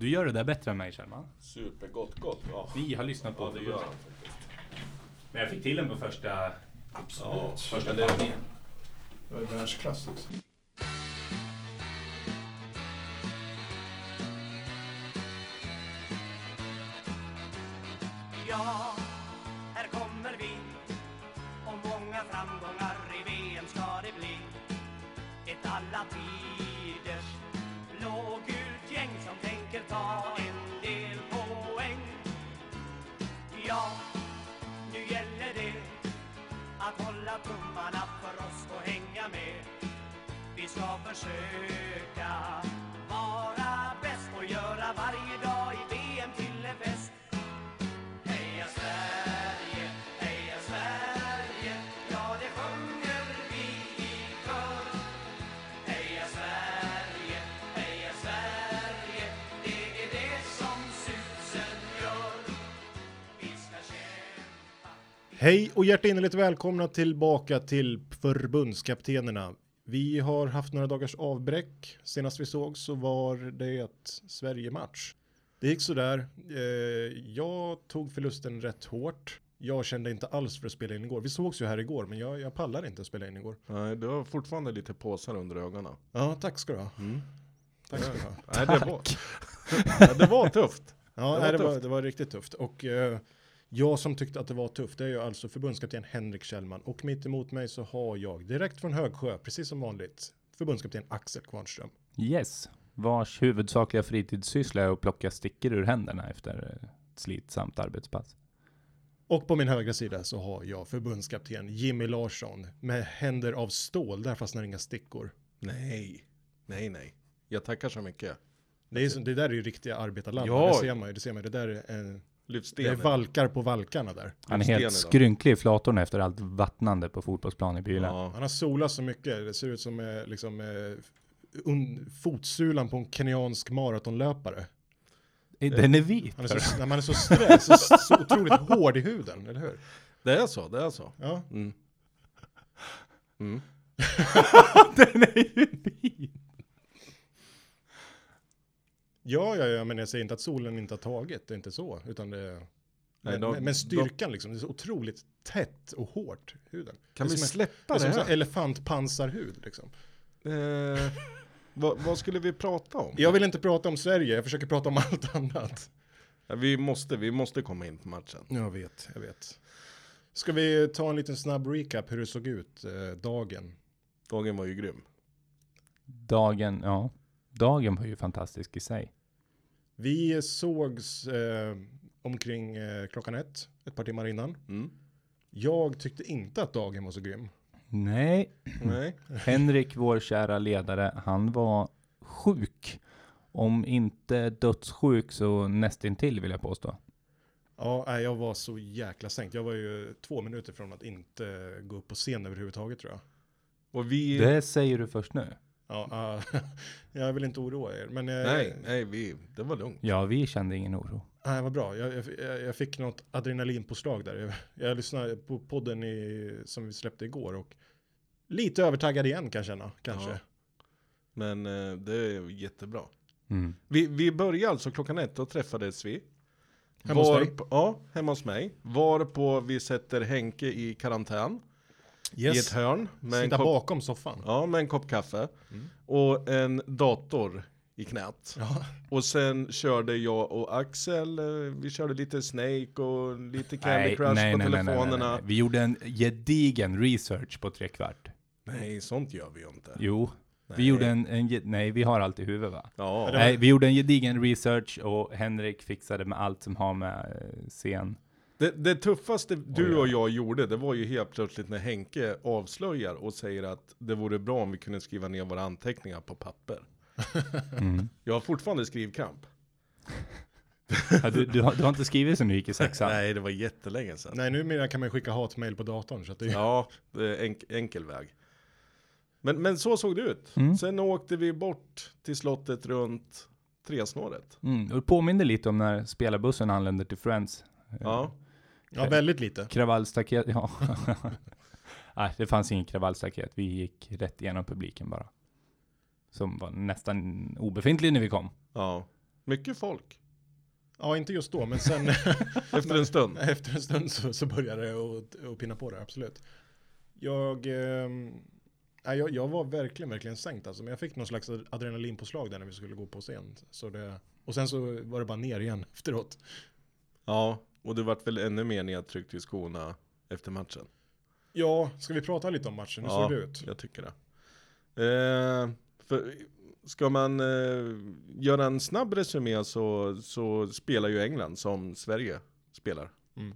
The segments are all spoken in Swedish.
Du gör det där bättre än mig Kjellman. Supergott, gott. Ja, Vi har lyssnat på ja det gör. Men jag fick till den på första, Absolut. första Men det-. Det var världsklass Hej och hjärtinnerligt välkomna tillbaka till förbundskaptenerna. Vi har haft några dagars avbräck. Senast vi såg så var det ett Sverige-match. Det gick sådär. Eh, jag tog förlusten rätt hårt. Jag kände inte alls för att spela in igår. Vi sågs ju här igår, men jag, jag pallar inte att spela in igår. Nej, du har fortfarande lite påsar under ögonen. Ja, tack ska du ha. Tack ska du ha. Nej, det var, det var tufft. Ja, Det var nej, det, var, det var riktigt tufft. Och eh, jag som tyckte att det var tufft, det är ju alltså förbundskapten Henrik Kjellman. Och mitt emot mig så har jag, direkt från Högsjö, precis som vanligt, förbundskapten Axel Kvarnström. Yes. Vars huvudsakliga fritidssyssla är att plocka stickor ur händerna efter ett slitsamt arbetspass. Och på min högra sida så har jag förbundskapten Jimmy Larsson med händer av stål, där fastnar inga stickor. Nej, nej, nej. Jag tackar så mycket. Det, är, så- det där är ju riktiga arbetarland, Ja. det ser man ju. Det, ser man, ju. det där är, Lyft det är valkar på valkarna där. Han är helt skrynklig i flatorna efter allt vattnande på fotbollsplan i Bylan. Ja. Han har solat så mycket, det ser ut som eh, liksom, eh, un, fotsulan på en kenyansk maratonlöpare. Den är vit. Han är så, när man är så sträv, så, så otroligt hård i huden, eller hur? Det är så, det är så. Ja. Mm. Mm. Den är ju vit. Ja, ja, ja, men jag säger inte att solen inte har tagit, det är inte så, utan det Nej, men, de- men, styrkan liksom, det är så otroligt tätt och hårt, huden. Kan är vi som släppa det är det som här? en elefantpansarhud liksom. Eh, vad, vad skulle vi prata om? Jag vill inte prata om Sverige, jag försöker prata om allt annat. Ja, vi, måste, vi måste komma in på matchen. Jag vet, jag vet. Ska vi ta en liten snabb recap hur det såg ut eh, dagen? Dagen var ju grym. Dagen, ja. Dagen var ju fantastisk i sig. Vi sågs eh, omkring eh, klockan ett, ett par timmar innan. Mm. Jag tyckte inte att dagen var så grym. Nej, Nej. Henrik, vår kära ledare, han var sjuk. Om inte dödssjuk så nästintill vill jag påstå. Ja, jag var så jäkla sänkt. Jag var ju två minuter från att inte gå upp på scen överhuvudtaget tror jag. Och vi... Det säger du först nu. Ja, ah, jag vill inte oroa er, men eh, Nej, nej, vi, det var lugnt. Ja, vi kände ingen oro. nej, vad bra. Jag, jag, jag fick något adrenalinpåslag där. Jag, jag lyssnade på podden i, som vi släppte igår och lite övertaggad igen kan jag känna, kanske. Ja. Men eh, det är jättebra. Mm. Vi, vi började alltså klockan ett, då träffades vi. Hemma hos Var dig? Ja, hemma hos mig. Varpå vi sätter Henke i karantän i ett Yes. hörn med en, Sitta kopp, bakom soffan. ja, med en kopp kaffe Mm. och en dator i knät. Ja. Och sen körde jag och Axel, eh, vi körde lite Snake och lite Candy Crush på telefonerna. Vi gjorde en gedigen research på tre kvart. Nej, sånt gör vi ju inte. Jo, Nej. vi gjorde en, en, nej vi har allt i huvudet va? Ja, Nej, vi gjorde en gedigen research och Henrik fixade med allt som har med eh, scen. Det, det tuffaste du och ja. jag gjorde, det var ju helt plötsligt när Henke avslöjar och säger att det vore bra om vi kunde skriva ner våra anteckningar på papper. Mm. Jag har fortfarande skrivkamp. Ja, du, du, har, du har inte skrivit sen du gick i sexan? Nej, det var jättelänge sedan. Nej, numera kan man skicka hatmail på datorn. Så att det, Ja, det är enk, enkel väg. Men, men så såg det ut. Mm. Sen åkte vi bort till slottet runt Tresnåret. Mm. Och det påminner lite om när spelarbussen anländer till Friends. Ja, ja, väldigt lite. Kravallstaket, ja. Nej, det fanns ingen kravallstaket. Vi gick rätt igenom publiken bara. Som var nästan obefintlig när vi kom. ja. Mycket folk. Ja, inte just då, men sen Efter en stund. efter en stund så, så började det att, att pinna på det, absolut. Jag, nej, jag, jag var verkligen, verkligen sänkt alltså, men jag fick någon slags adrenalinpåslag där när vi skulle gå på scen. Så det, och sen så var det bara ner igen efteråt. Ja, och det vart väl ännu mer nedtryckt i skorna efter matchen. Ja, ska vi prata lite om matchen? Hur Ja. såg det ut? Jag tycker det. Eh, för ska man eh, göra en snabb resumé så, så spelar ju England som Sverige spelar. Mm.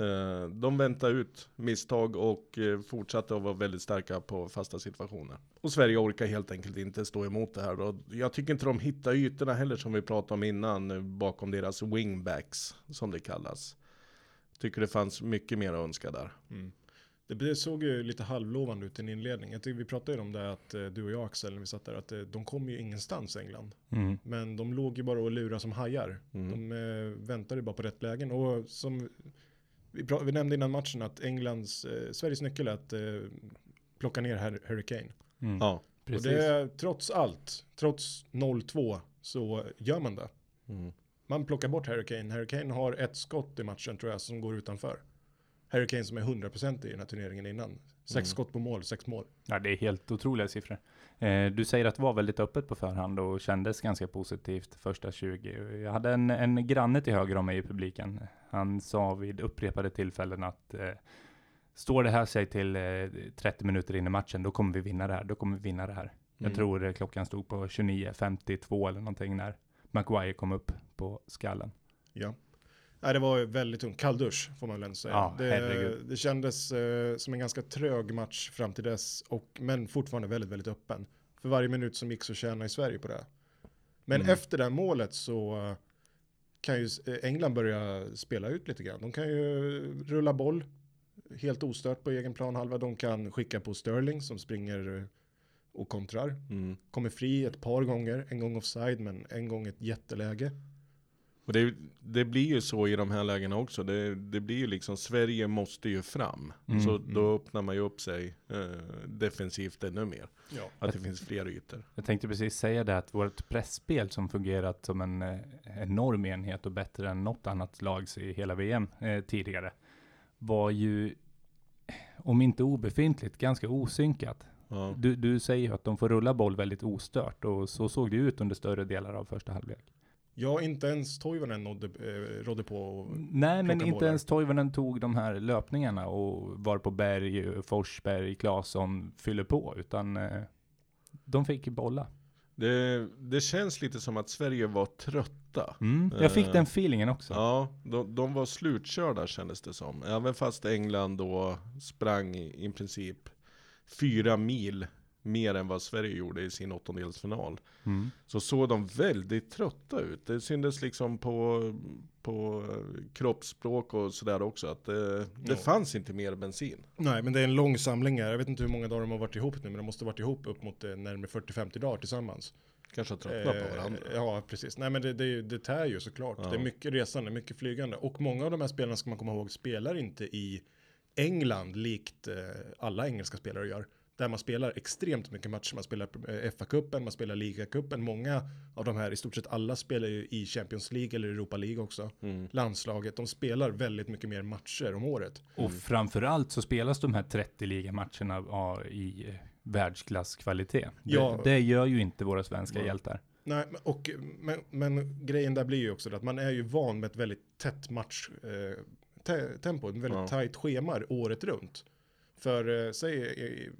Eh, de väntar ut misstag och eh, fortsatte att vara väldigt starka på fasta situationer. Och Sverige orkar helt enkelt inte stå emot det här. Och jag tycker inte de hittar ytorna heller som vi pratade om innan eh, bakom deras wingbacks som det kallas. Tycker det fanns mycket mer att önska där. Mm. Det, såg ju lite halvlovande ut i en inledning. Jag tycker vi pratade ju om det att du och jag Axel, när vi satt där, att de kom ju ingenstans England. Mm. Men de låg ju bara och lurade som hajar. Mm. De väntade bara på rätt lägen. Och som vi, pra- vi nämnde innan matchen att Englands, eh, Sveriges nyckel är att eh, plocka ner Hur- Hurricane. Mm. Ja. Precis. Och det är trots allt, trots 0-2 så gör man det. Mm. Man plockar bort Hurricane. Hurricane har ett skott i matchen tror jag som går utanför. Hurricane som är 100% i den här turneringen innan. Sex Mm. skott på mål, sex mål. Ja, det är helt otroliga siffror. Eh, du säger att det var väldigt öppet på förhand och kändes ganska positivt första 20. Jag hade en, en granne till höger om mig i publiken. Han sa vid upprepade tillfällen att eh, står det här sig till eh, 30 minuter in i matchen, då kommer vi vinna det här. Då kommer vi vinna det här. Jag Mm. tror eh, klockan stod på 29.52 eller någonting när Maguire kom upp på skallen. Ja. Nej, det var väldigt tungt. Kalldusch får man väl ändå säga. Ja, det, det kändes eh, som en ganska trög match fram till dess. Och, men fortfarande väldigt, väldigt öppen. För varje minut som gick så tjänar i Sverige på det. Men Mm. efter det här målet så eh, kan ju eh, England börja spela ut lite grann. De kan ju rulla boll helt ostört på egen planhalva. De kan skicka på Sterling som springer eh, och kontrar. Mm. Kommer fri ett par gånger, en gång offside men en gång ett jätteläge. Och det, det blir ju så i de här lägena också. Det, det blir ju liksom, Sverige måste ju fram. Mm, så mm. då öppnar man ju upp sig eh, defensivt ännu mer. Ja. Att det finns fler ytor. Jag tänkte precis säga det att vårt pressspel som fungerat som en eh, enorm enhet och bättre än något annat lags i hela VM eh, tidigare var ju, om inte obefintligt, ganska osynkat. Ja. Du, du säger ju att de får rulla boll väldigt ostört och så såg det ut under större delar av första halvlek. Ja, inte ens Toivonen nådde, eh, rådde på. Och, Nej, men inte bollar. ens Toivonen tog de här löpningarna och var på Berg, Forsberg, Claesson fyller på, utan eh, de fick bolla. Det, det känns lite som att Sverige var trötta. Mm, jag fick Eh, den feelingen också. Ja, de, de var slutkörda kändes det som. Även fast England då sprang i, i princip fyra mil mer än vad Sverige gjorde i sin åttondelsfinal. Mm. Så såg de väldigt trötta ut. Det syntes liksom på, på kroppsspråk och sådär också. Att det, det Ja. fanns inte mer bensin. Nej, men det är en lång samling här. Jag vet inte hur många dagar de har varit ihop nu, men de måste ha varit ihop upp mot eh, närmare 40-50 dagar tillsammans. Kanske tröttna på Eh, varandra. Ja, precis. Nej, men det, det, det tär ju såklart. Ja. Det är mycket resande, mycket flygande. Och många av de här spelarna ska man komma ihåg spelar inte i England likt eh, alla engelska spelare gör. Där man spelar extremt mycket matcher. Man spelar eh, FA-cupen, man spelar ligacupen. Många av de här, i stort sett alla spelar ju i Champions League eller Europa League också. Mm. Landslaget, de spelar väldigt mycket mer matcher om året. Och framförallt så spelas de här 30 ligamatcherna i eh, världsklasskvalitet. Det, Ja. det gör ju inte våra svenska Ja. hjältar. Nej, men- och, men, men grejen där blir ju också att man är ju van med ett väldigt tätt match eh, te, tempo, ett väldigt Ja. tajt schema året runt. För eh, säg eh,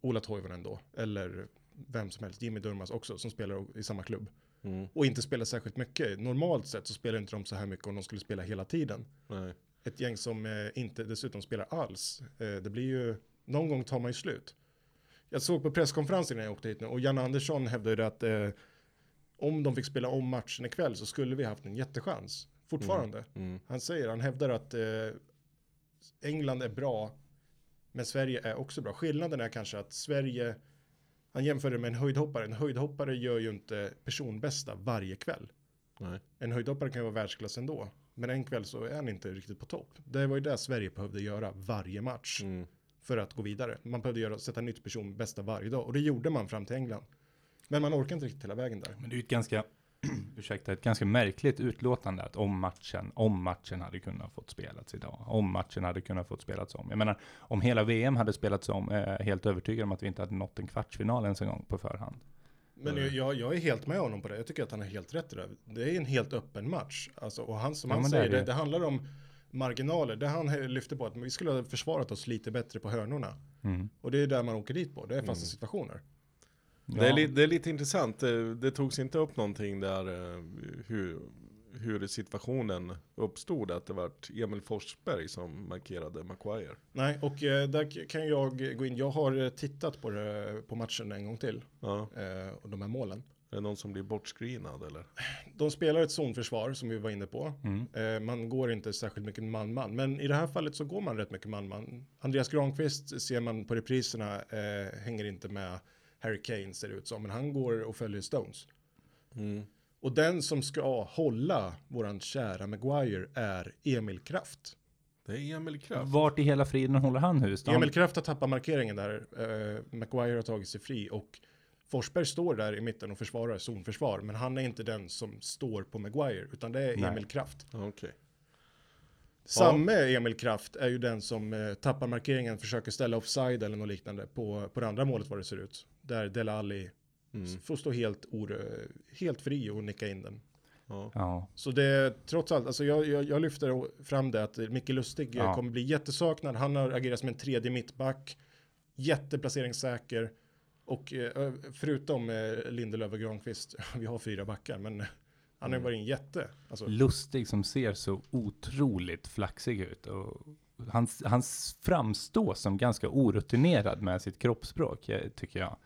Ola Toivonen då, eller vem som helst, Jimmy Durmaz också, som spelar i samma klubb. Mm. Och inte spelar särskilt mycket. Normalt sett så spelar inte de så här mycket om de skulle spela hela tiden. Nej. Ett gäng som eh, inte dessutom spelar alls. Eh, det blir ju, någon gång tar man ju slut. Jag såg på presskonferensen när jag åkte hit nu och Jan Andersson hävdade att eh, om de fick spela om matchen ikväll så skulle vi haft en jättechans. Fortfarande. Mm. Han säger, han hävdar att eh, England är bra, men Sverige är också bra. Skillnaden är kanske att Sverige, han jämför det med en höjdhoppare. En höjdhoppare gör ju inte personbästa varje kväll. Nej. En höjdhoppare kan ju vara världsklass ändå. Men en kväll så är han inte riktigt på topp. Det var ju det Sverige behövde göra varje match Mm. för att gå vidare. Man behövde göra, sätta nytt person bästa varje dag. Och det gjorde man fram till England. Men man orkar inte riktigt hela vägen där. Men det är ju ett ganska ursäkta, ett ganska märkligt utlåtande att om matchen, om matchen hade kunnat fått spelats idag, om matchen hade kunnat fått spelats om. Jag menar, om hela VM hade spelats om, är jag helt övertygad om att vi inte hade nått en kvartsfinal ens en gång på förhand. Men jag, jag, jag är helt med honom på det. Jag tycker att han har helt rätt i det. Det är en helt öppen match. Alltså, och han, som Ja, han säger, det, det. det handlar om marginaler. Det han lyfter på att vi skulle ha försvarat oss lite bättre på hörnorna. Mm. Och det är där man åker dit på. Det är fasta Mm. situationer. Det, är det är lite intressant, det, det togs inte upp någonting där eh, hur, hur situationen uppstod, att det var Emil Forsberg som markerade Maguire. Nej, och eh, där kan jag gå in. Jag har eh, tittat på, det, på matchen en gång till. Ja, Eh, och de här målen. är det någon som blir bortscreenad eller? De spelar ett zonförsvar som vi var inne på. Mm. Eh, man går inte särskilt mycket man-man. Men i det här fallet så går man rätt mycket man-man. Andreas Granqvist ser man på repriserna eh, hänger inte med Harry Kane ser ut som. Men han går och följer Stones. Mm. Och den som ska hålla våran kära Maguire är Emil Kraft. Det är Emil Kraft. Vart i hela friden håller han hus? då? Emil Kraft har tappat markeringen där. Eh, Maguire har tagit sig fri och Forsberg står där i mitten och försvarar zonförsvar. Men han är inte den som står på Maguire utan det är Nej. Emil Kraft. Ja, Okej. Samme Emil Kraft är ju den som eh, tappar markeringen, försöker ställa offside eller något liknande på, på det andra målet vad det ser ut. Där Dele Alli Mm. får stå helt, or, helt fri och nicka in den. Ja. Ja. Så det trots allt, alltså jag, jag, jag lyfter fram det att Micke Lustig eh, Ja. kommer bli jättesaknad. Han har agerat som en tredje mittback, jätteplaceringssäker. Och eh, förutom eh, Lindelöf och Granqvist, vi har fyra backar, men han har Mm. varit en jätte. Alltså, Lustig som ser så otroligt flaxig ut. Och han, han framstår som ganska orutinerad med sitt kroppsspråk, tycker jag.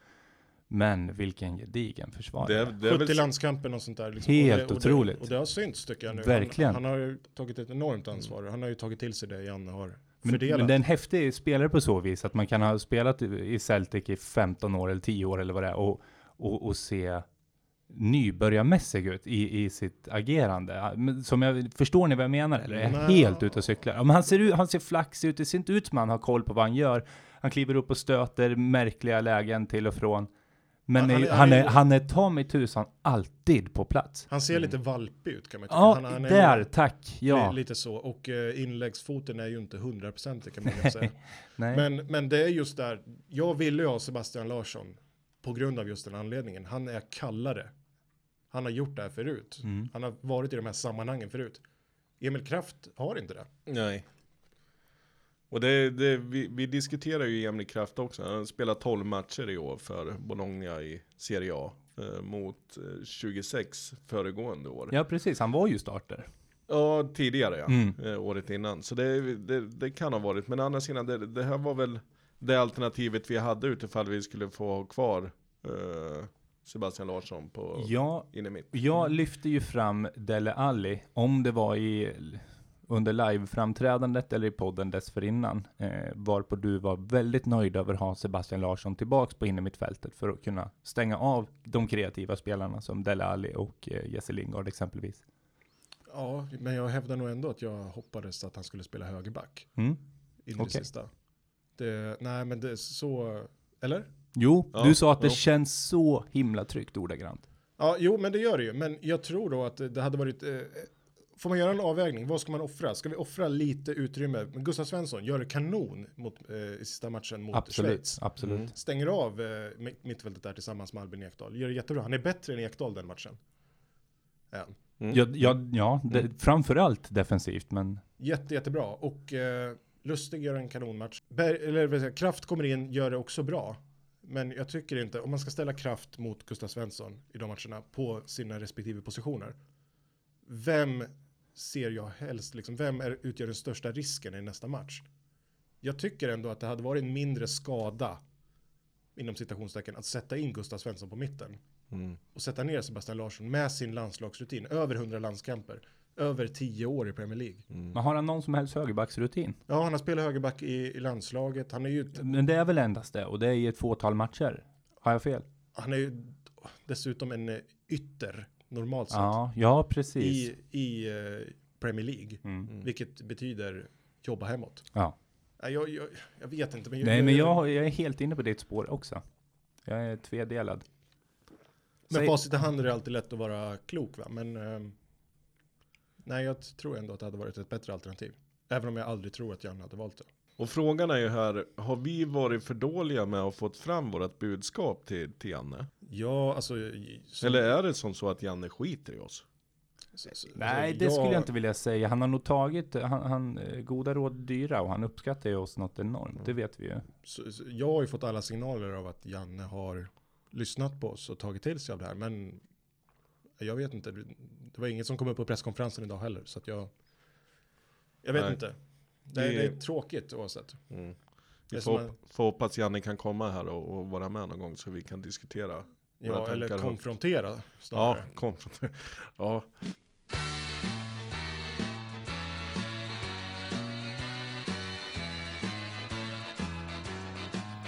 Men vilken gedigen försvarare. Det, är- det är 70 väl, landskamper och sånt där. Liksom. Helt och det, och otroligt. Det, och det har synts tycker jag nu. Verkligen. Han, han har ju tagit ett enormt ansvar. Han har ju tagit till sig det Janne har Men, fördelat. men det är en häftig spelare på så vis att man kan ha spelat i Celtic i 15 år eller 10 år eller vad det är och, och, och se nybörjarmässig ut i, i sitt agerande. Som jag, förstår ni vad jag menar eller? Är jag Nej. helt ute och cyklar? Ja, men han, ser ut, han ser flaxig ut, det ser inte ut som han har koll på vad han gör. Han kliver upp och stöter märkliga lägen till och från. Men Han- han är- han, är, han är- han är ta mig tusan alltid på plats. Han ser lite valpig ut kan man tycka. Ja, han, han är där, tack. Ja. li- Lite så. Och eh, inläggsfoten är ju inte hundraprocentig kan man ju säga. Nej. men, men det är just där. Jag ville ju ha Sebastian Larsson på grund av just den anledningen. Han är kallare. Han har gjort det här förut. Mm. Han har varit i de här sammanhangen förut. Emil Kraft har inte det. nej. Och det, det, vi, vi diskuterar ju Emil Kraft också. Han har spelat 12 matcher i år för Bologna i Serie A. Eh, mot eh, 26 föregående år. Ja, precis. Han var ju starter. Ja, tidigare ja. Mm. Eh, året innan. Så det, det, det kan ha varit. Men å andra sidan, det, det här var väl det alternativet vi hade utifall vi skulle få ha kvar eh, Sebastian Larsson på Ja, inne mitt. Jag lyfte ju fram Dele Alli, om det var i, under live-framträdandet eller i podden dessförinnan, eh, varpå du var väldigt nöjd över att ha Sebastian Larsson tillbaks på innermittfältet för att kunna stänga av de kreativa spelarna som Dele Alli och eh, Jesse Lingard exempelvis. Ja, men jag hävdar nog ändå att jag hoppades att han skulle spela högerback Mm. in i det Okej. sista. Det, nej, men det är så, eller? Jo, Ja, du sa att det ja. känns så himla tryggt ordagrant. Ja, jo, men det gör det ju. Men jag tror då att det hade varit... Eh, får man göra en avvägning? Vad ska man offra? Ska vi offra lite utrymme? Men Gustav Svensson gör kanon mot, eh, i sista matchen mot absolut, Schweiz. absolut. Mm. Stänger av eh, mitt- mittfältet där tillsammans med Albin Ekdal. Gör det jättebra. Han är bättre än Ekdal den matchen. Än. Mm. Ja, ja, ja det, framförallt defensivt, men Jätte, jättebra. Och eh, Lustig gör en kanonmatch. Berg, eller jag, Kraft kommer in, gör det också bra. Men jag tycker inte, om man ska ställa Kraft mot Gustav Svensson i de matcherna på sina respektive positioner. Vem ser jag helst, liksom, vem är, utgör den största risken i nästa match? Jag tycker ändå att det hade varit en mindre skada, inom citationstecken, att sätta in Gustav Svensson på mitten Mm. och sätta ner Sebastian Larsson med sin landslagsrutin, över 100 landskamper, över 10 år i Premier League. Mm. men har han någon som helst högerbacksrutin? Ja, han har spelat högerback i, i landslaget. Han är ju, ett- Men det är väl endast det, och det är i ett fåtal matcher. Har jag fel? han är ju dessutom en eh, ytter, normalt sett, Ja, ja precis. i, i eh, Premier League. Mm. Mm. Vilket betyder jobba hemåt. Ja. Jag, jag, jag vet inte, men Nej, men jag, jag är helt inne på ditt spår också. Jag är tvedelad. Med Säg- facit i hand är det alltid lätt att vara klok va, men ehm, nej jag tror ändå att det hade varit ett bättre alternativ. Även om jag aldrig tror att Janne hade valt det. Och frågan är ju här, har vi varit för dåliga med att få fram vårt budskap till, till Janne? Ja, alltså. som- Eller är det som så att Janne skiter i oss? så- så- Nej, det skulle jag inte vilja säga. Han har nog tagit, han, han, eh, goda råd dyra och han uppskattar ju oss något enormt. Det vet vi ju. Så, så, jag har ju fått alla signaler av att Janne har lyssnat på oss och tagit till sig av det här. Men jag vet inte. Det var ingen som kom upp på presskonferensen idag heller. Så att jag, jag vet Nej. inte. Det, Det- det är tråkigt oavsett. Mm. Vi är får, hop- får hoppas Janne kan komma här och, och vara med någon gång så vi kan diskutera. Ja, eller högt. konfrontera Ja, snarare. kom. ja,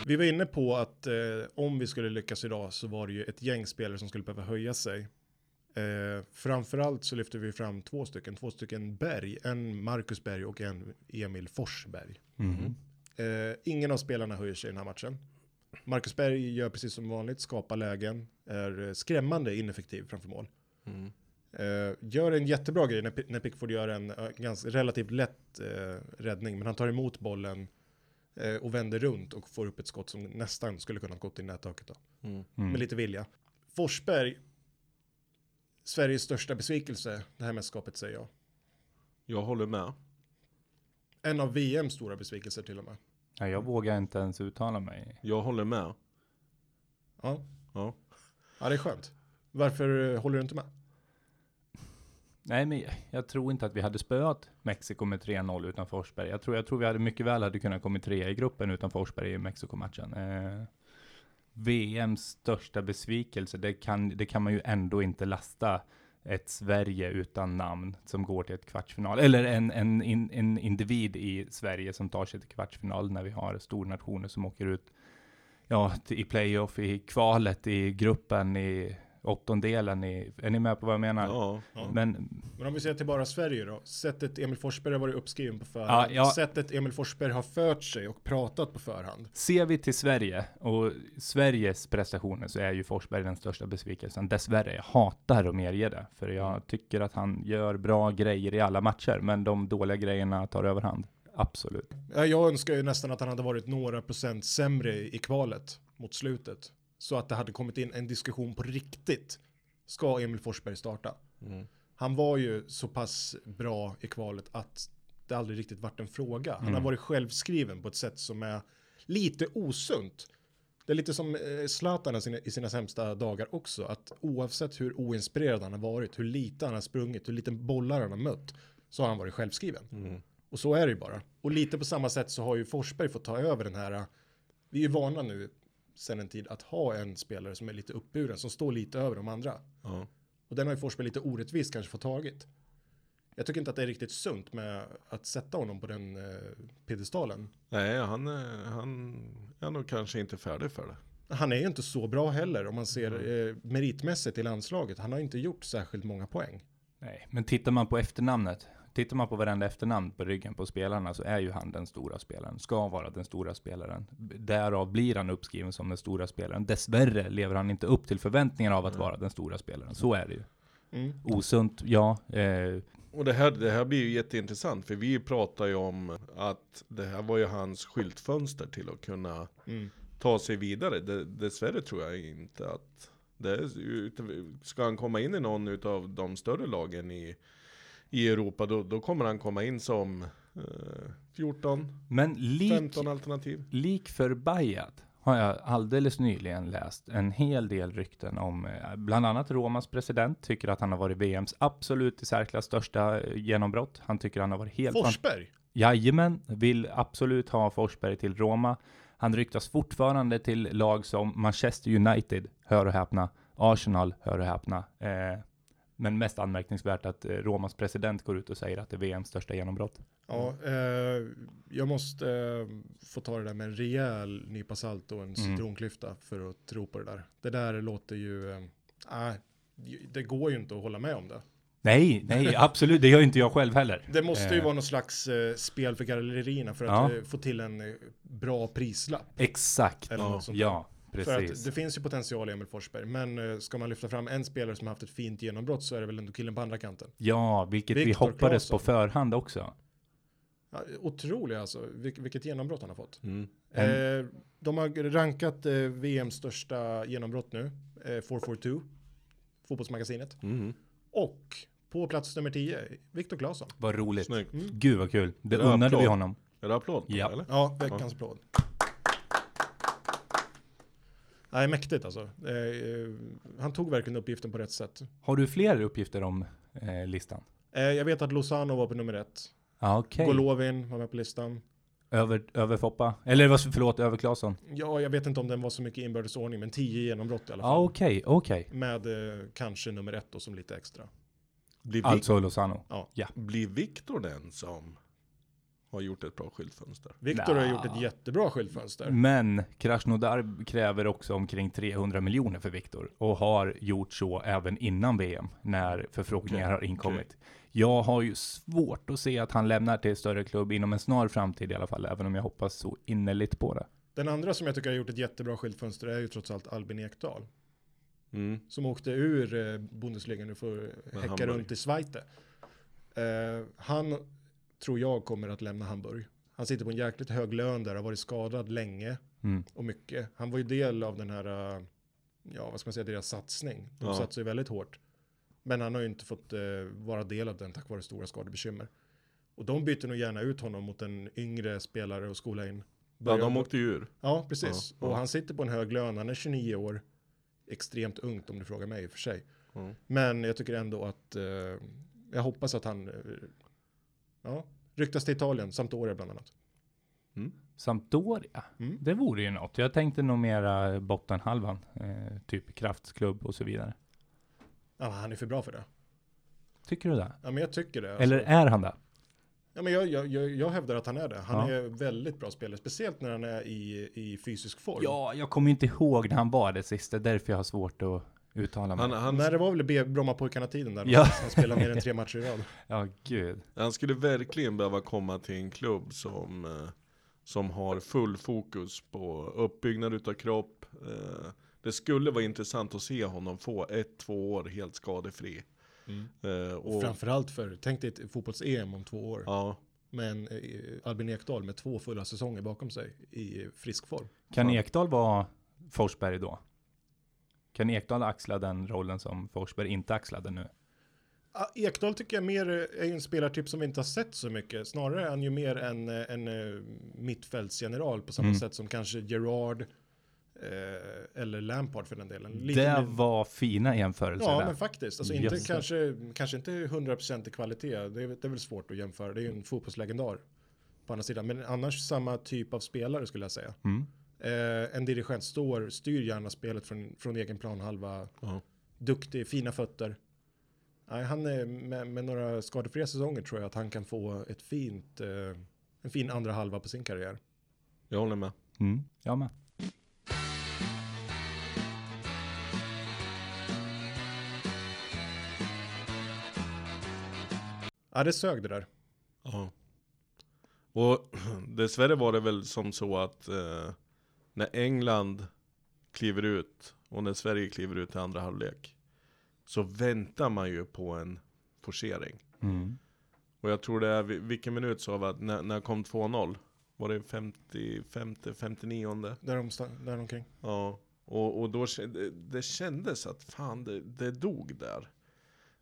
Vi var inne på att eh, om vi skulle lyckas idag så var det ju ett gäng spelare som skulle behöva höja sig. Eh, framförallt så lyfter vi fram två stycken, två stycken Berg, en Marcus Berg och en Emil Forsberg. Eh, ingen av spelarna höjer sig i den här matchen. Marcus Berg gör precis som vanligt, skapar lägen, är eh, skrämmande ineffektiv framför mål. Mm. Eh, gör en jättebra grej när, när Pickford gör en eh, ganska relativt lätt eh, räddning, men han tar emot bollen eh, och vänder runt och får upp ett skott som nästan skulle kunna gått i nättaket då, Mm. Mm. med lite vilja. Forsberg, Sveriges största besvikelse, det här mästerskapet säger jag. Jag håller med. En av VMs stora besvikelser till och med. Ja, jag vågar inte ens uttala mig. Jag håller med. Ja, Ja. ja det är skönt. Varför eh, håller du inte med? Nej, men jag tror inte att vi hade spöat Mexiko med 3-0 utan Forsberg. Jag tror, jag tror vi hade mycket väl hade kunnat komma trea i gruppen utan Forsberg i Mexiko-matchen. Eh, VMs största besvikelse, det kan, det kan man ju ändå inte lasta ett Sverige utan namn som går till ett kvartsfinal. Eller en, en, en individ i Sverige som tar sig till kvartsfinal när vi har stornationer som åker ut ja, i playoff, i kvalet, i gruppen, i åttondelen. I, är ni med på vad jag menar? Ja. Ja. Men Men om vi ser till bara Sverige då. Sättet Emil Forsberg har varit uppskriven på förhand. Ja, ja. Sättet Emil Forsberg har fört sig och pratat på förhand. Ser vi till Sverige och Sveriges prestationer så är ju Forsberg den största besvikelsen. Dessvärre, jag hatar att medge det. För jag tycker att han gör bra grejer i alla matcher, men de dåliga grejerna tar överhand. Absolut. Ja, Jag önskar ju nästan att han hade varit några procent sämre i kvalet mot slutet. Så att det hade kommit in en diskussion på riktigt. Ska Emil Forsberg starta? Mm. Han var ju så pass bra i kvalet att det aldrig riktigt varit en fråga. Han har Mm. varit självskriven på ett sätt som är lite osunt. Det är lite som eh, Zlatan i sina, i sina sämsta dagar också. Att oavsett hur oinspirerad han har varit, hur lite han har sprungit, hur lite bollar han har mött, så har han varit självskriven. Mm. Och så är det ju bara. Och lite på samma sätt så har ju Forsberg fått ta över den här, vi är ju vana nu sen en tid att ha en spelare som är lite uppburen, som står lite över de andra. Ja. Och den har ju Forsberg lite orättvist kanske fått tagit. Jag tycker inte att det är riktigt sunt med att sätta honom på den eh, piedestalen. Nej, han, är- han är nog kanske inte färdig för det. Han är ju inte så bra heller om man ser eh, meritmässigt i landslaget. Han har inte gjort särskilt många poäng. Nej, men tittar man på efternamnet, tittar man på varenda efternamn på ryggen på spelarna så är ju han den stora spelaren, ska vara den stora spelaren. Därav blir han uppskriven som den stora spelaren. Dessvärre lever han inte upp till förväntningarna av att vara den stora spelaren. Så är det ju. Mm. Osunt, ja. Eh, Och det här, det här blir ju jätteintressant, för vi pratar ju om att det här var ju hans skyltfönster till att kunna Mm. ta sig vidare. Det, dessvärre tror jag inte att det är, ska han komma in i någon utav de större lagen i, i Europa, då, då kommer han komma in som eh, 14, men lik, 15 alternativ. lik förbajat har jag alldeles nyligen läst en hel del rykten om, eh, bland annat Romas president tycker att han har varit VMs absolut i särklass största eh, genombrott. Han tycker han har varit helt Forsberg? Jajamän, vill absolut ha Forsberg till Roma. Han ryktas fortfarande till lag som Manchester United, hör och häpna, Arsenal, hör och häpna. Eh, men mest anmärkningsvärt att eh, Romas president går ut och säger att det är VMs största genombrott. Ja, eh, jag måste eh, få ta det där med en rejäl nypa salt och en Mm. citronklyfta för att tro på det där. Det där låter ju, eh, nej, det går ju inte att hålla med om det. Nej, nej, absolut, det gör inte jag själv heller. Det måste ju Eh, vara någon slags eh, spel för gallerierna för att Ja. eh, få till en eh, bra prislapp. Exakt, Eller ja, För precis. att det finns ju potential i Emil Forsberg, men eh, ska man lyfta fram en spelare som har haft ett fint genombrott så är det väl ändå killen på andra kanten. Ja, vilket vi Viktor hoppades Claesson. på förhand också. Ja, otrolig alltså, Vil- vilket genombrott han har fått. Mm. Eh, de har rankat eh, VMs största genombrott nu, eh, 442, fotbollsmagasinet. Mm. Och på plats nummer 10, Viktor Claesson. Vad roligt. Snyggt. Gud vad kul. Det det unnade vi honom. Är det applåd? Ja. Eller? Ja, veckans applåd. Nej, mäktigt alltså. Eh, han tog verkligen uppgiften på rätt sätt. Har du fler uppgifter om eh, listan? Eh, jag vet att Lozano var på nummer ett. Ja, okej. Golovin var med på listan. Över, över Foppa? Eller vad- förlåt, över Claesson? Ja, jag vet inte om den var så mycket inbördes ordning, men 10 genombrott i alla Ja, fall. okej, okej. Med eh, kanske nummer ett då som lite extra. Blir, Alltså Lozano. blir Viktor den som har gjort ett bra skyltfönster? Viktor har gjort ett jättebra skyltfönster. Men Krasnodar kräver också omkring 300 miljoner för Viktor och har gjort så även innan VM när förfrågningar Okej, har inkommit. Jag har ju svårt att se att han lämnar till större klubb inom en snar framtid i alla fall, även om jag hoppas så innerligt på det. Den andra som jag tycker har gjort ett jättebra skyltfönster är ju trots allt Albin Ekdal. Mm. Som åkte ur eh, Bundesliga nu för att häcka runt i Schweiz. Eh, han tror jag kommer att lämna Hamburg. Han sitter på en jäkligt hög lön där, har varit skadad länge Mm. och mycket. Han var ju del av den här, eh, ja vad ska man säga, deras satsning. De Ja. satsade ju väldigt hårt. Men han har ju inte fått eh, vara del av den tack vare stora skadebekymmer. Och de byter nog gärna ut honom mot en yngre spelare och skola in. Ja, Börja- de åkte ju ur. Ja, precis. Ja, ja. Och han sitter på en hög lön, han är 29 år. Extremt ungt om du frågar mig i och för sig. Ja. Men jag tycker ändå att, eh, jag hoppas att han, eh, ja, ryktas till Italien, Sampdoria bland annat. Sampdoria, Mm. det vore ju något. Jag tänkte nog mera bottenhalvan, eh, typ kraftklubb och så vidare. Ja, han är för bra för det. Tycker du det? Ja, men jag tycker det. Eller Alltså, är han det? ja, men jag, jag, jag, jag hävdar att han är det. Han Ja. är väldigt bra spelare, speciellt när han är i, i fysisk form. Ja, jag kommer inte ihåg när han var det sista, därför jag har svårt att uttala mig. Han, han, Nej, det var väl Brommapojkarna-tiden där. Ja. Han spelade mer än tre matcher i rad. Ja, gud. han skulle verkligen behöva komma till en klubb som, eh, som har full fokus på uppbyggnad utav kropp. Eh, det skulle vara intressant att se honom få ett, två år helt skadefri. Eh, och, Framförallt för, tänk dig ett fotbolls-EM om två år. ja, med en Albin Ekdal med två fulla säsonger bakom sig i frisk form. Kan. Ekdal vara Forsberg då? Kan Ekdal axla den rollen som Forsberg inte axlade nu? Ekdal tycker jag mer är en spelartyp som vi inte har sett så mycket. Snarare är han ju mer en, en eh, mittfältsgeneral på samma Mm. sätt som kanske Gerard eh, eller Lampard för den delen. Lite Det var fina jämförelser Ja, där. men faktiskt. Alltså inte, kanske, kanske inte 100% i kvalitet. Det är, det är väl svårt att jämföra. Det är ju en fotbollslegendar på andra sidan. Men annars samma typ av spelare skulle jag säga. Mm. Eh, en dirigent står, styr gärna spelet från, från egen planhalva. ja. Duktig, fina fötter. Nej, han är med, med några skadefria säsonger tror jag att han kan få ett fint, eh, en fin andra halva på sin karriär. jag håller med. Mm. Jag med. Ja, det sög det där. Ja. Och dessvärre var det väl som så att eh, när England kliver ut och när Sverige kliver ut i andra halvlek så väntar man ju på en forcering. Mm. Och jag tror det är, vil- vilken minut sa vi att när, när kom 2-0? Var det 50, 50, 59? Där, om, där omkring. Ja. Och, och då det, det kändes att fan det, det dog där.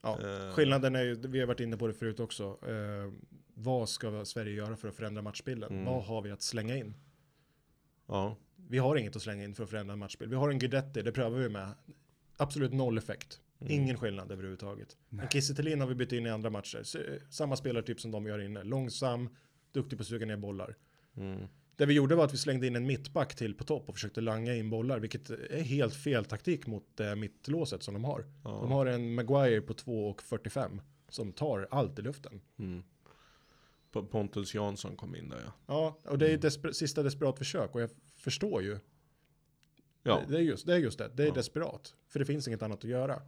Ja, Eh. skillnaden är ju, vi har varit inne på det förut också. Eh, vad ska Sverige göra för att förändra matchbilden? Mm. Vad har vi att slänga in? Ja. Vi har inget att slänga in för att förändra en matchbild. Vi har en Guidetti, det prövar vi med. Absolut noll effekt. Ingen skillnad överhuvudtaget. En Kiese har vi bytt in i andra matcher. Så, samma spelartyp som de gör inne. Långsam, duktig på att suga ner bollar. Mm. Det vi gjorde var att vi slängde in en mittback till på topp och försökte langa in bollar, vilket är helt fel taktik mot eh, mittlåset som de har. Ja. De har en Maguire på 2,45 som tar allt i luften. Mm. Pontus Jansson kom in där ja. Ja, och det är desper- sista desperat försök och jag förstår ju. Ja. Det, det, är just, det är just det, det är Ja. desperat. För det finns inget annat att göra.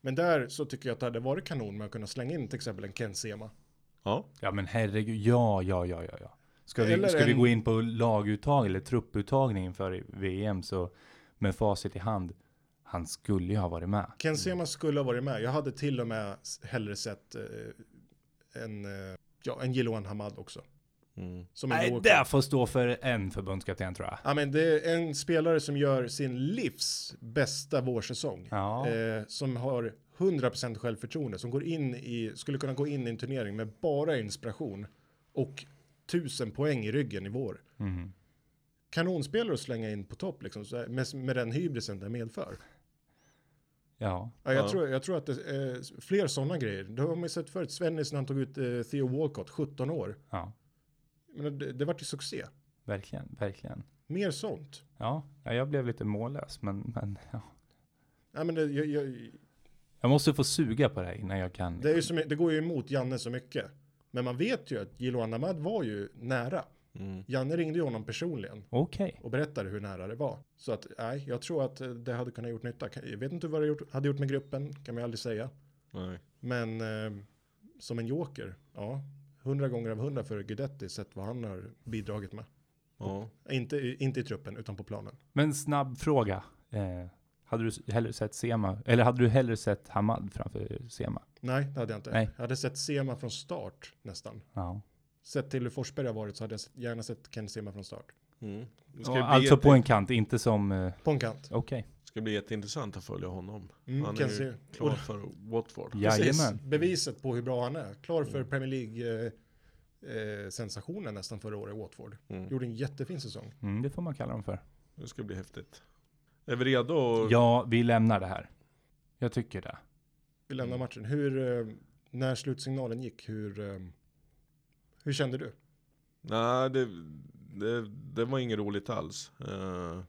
Men där så tycker jag att det hade varit kanon med att kunna slänga in till exempel en Ken Sema. Ja. Ja men herregud, ja, ja, ja, ja, ja. Ska vi, Eller ska vi en- gå in på laguttag eller trupputtagning inför VM så med facit i hand, han skulle ju ha varit med. Ken Sema skulle ha varit med. Jag hade till och med hellre sett eh, en, eh, ja, en Jiloan Hamad också. Mm. Nej, det får stå för en förbundskapten tror jag. Ja, men det är en spelare som gör sin livs bästa vårsäsong. Ja, Eh, som har 100% självförtroende, som går in i, skulle kunna gå in i en turnering med bara inspiration och 1000 poäng i ryggen i vår. mhm. Kanonspelare att slänga in på topp liksom, så här, med, med den hybrisen det medför. ja. Ja, jag, Ja. Tror, jag tror att det är fler sådana grejer. Det har man ju sett förut. Svennis när han tog ut eh, Theo Walcott, 17 år. ja, Men det, det vart ju succé. verkligen, verkligen. Mer sånt. Ja, ja, jag blev lite mållös, men, men ja. Ja, men det, jag, jag, Jag måste få suga på det här innan jag kan. det, är ju så, my- det går ju emot Janne så mycket. Men man vet ju att Jiloan Ahmad var ju nära. Mm. Janne ringde ju honom personligen Okej. och berättade hur nära det var. Så att nej, jag tror att det hade kunnat gjort nytta. Jag vet inte vad det gjort, hade gjort med gruppen, kan man aldrig säga. Nej. Men eh, som en joker, ja, hundra gånger av hundra för Guidetti sett vad han har bidragit med. Ja. Inte, i- inte i truppen, utan på planen. Men snabb fråga. Eh, hade du hellre sett Sema, eller hade du hellre sett Hamad framför Sema? Nej, det hade jag inte. Nej. Jag hade sett Sema från start nästan. Ja. Sett till hur Forsberg har varit så hade jag gärna sett Ken Sema från start. Mm. Det ska, Ja, bli alltså på en kant, inte som, eh, På en kant. okej. ska bli jätteintressant att följa honom. Mm, Han är Ken ju Se- klar och- för Watford. Precis, Jajamän. beviset på hur bra han är. Klar för Premier League eh, eh, sensationen nästan förra året i Watford. Mm. Gjorde en jättefin säsong. Mm, det får man kalla dem för. Det ska bli häftigt. Är vi redo? Ja, vi lämnar det här. Jag tycker det. Vi lämnar matchen. Hur, eh, när slutsignalen gick, hur, eh, hur kände du? Nej, det, det, det var inget roligt alls. Eh,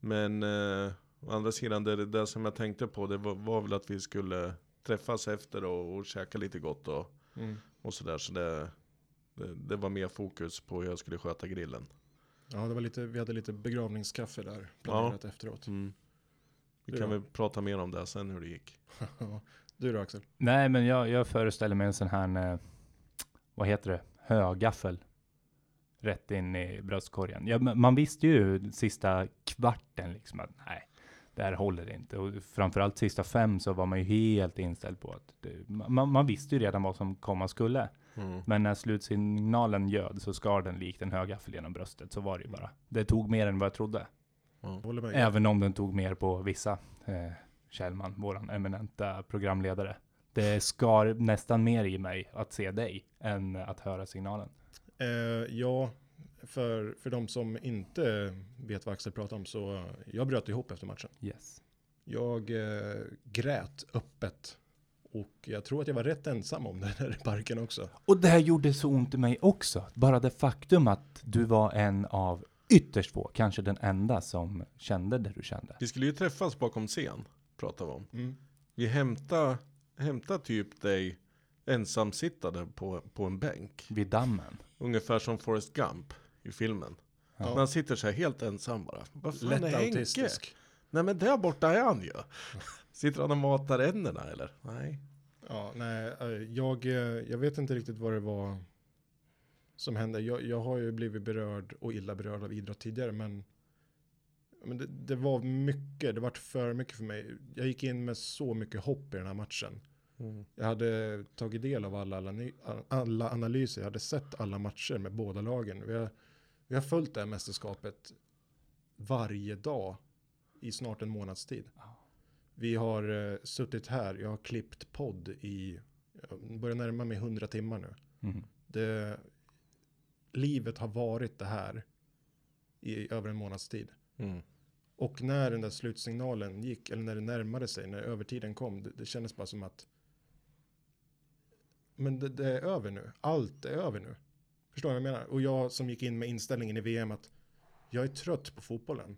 men eh, å andra sidan, det, det som jag tänkte på, det var, var väl att vi skulle träffas efter och, och käka lite gott och, och sådär. Så det, det, det var mer fokus på hur jag skulle sköta grillen. Ja, det var lite, vi hade lite begravningskaffe där planerat efteråt. Vi Du kan då? väl prata mer om det sen hur det gick. du då Axel? Nej, men jag, jag föreställer mig en sån här, eh, vad heter det, högaffel. Rätt in i bröstkorgen. Ja, man visste ju sista kvarten liksom att nej, det här håller inte. Och framförallt sista fem så var man ju helt inställd på att det, man, man visste ju redan vad som komma skulle. Men när slutsignalen ljöd så skar den likt en högaffel genom bröstet. Så var det ju bara. Det tog mer än vad jag trodde. Med. Även om den tog mer på vissa. Eh, Kjellman, våran eminenta programledare. Det skar nästan mer i mig att se dig än att höra signalen. Eh, ja, för, för de som inte vet vad Axel pratar om så jag bröt ihop efter matchen. Yes. Jag eh, grät öppet och jag tror att jag var rätt ensam om det där i parken också. Och det här gjorde så ont i mig också. Bara det faktum att du var en av ytterst få, kanske den enda som kände det du kände. Vi skulle ju träffas bakom scen, pratar vi om. Mm. Vi hämtade, hämtade typ dig ensamsittande på, på en bänk. Vid dammen. Ungefär som Forrest Gump i filmen. Ja. Man sitter så här helt ensam bara. Vad fan Lätt är Henke? autistisk. Nej men där borta är han ju. Sitter han och matar änderna eller? Nej. Ja, nej, eh, jag, eh, jag vet inte riktigt vad det var som hände. Jag, jag har ju blivit berörd och illa berörd av idrott tidigare, men, men det, det var mycket, det var för mycket för mig. Jag gick in med så mycket hopp i den här matchen. Jag hade tagit del av alla, alla, alla analyser, jag hade sett alla matcher med båda lagen. Vi har, vi har följt det här mästerskapet varje dag i snart en månads tid. Vi har eh, suttit här, jag har klippt podd i, jag börjar närma mig 100 timmar nu. Mhm. Det, livet har varit det här i över en månads tid. Mm. Och när den där slutsignalen gick, eller när det närmade sig, när övertiden kom, det, det kändes bara som att men det, det är över nu. Allt är över nu. Förstår du vad jag menar? Och jag som gick in med inställningen i VM att jag är trött på fotbollen.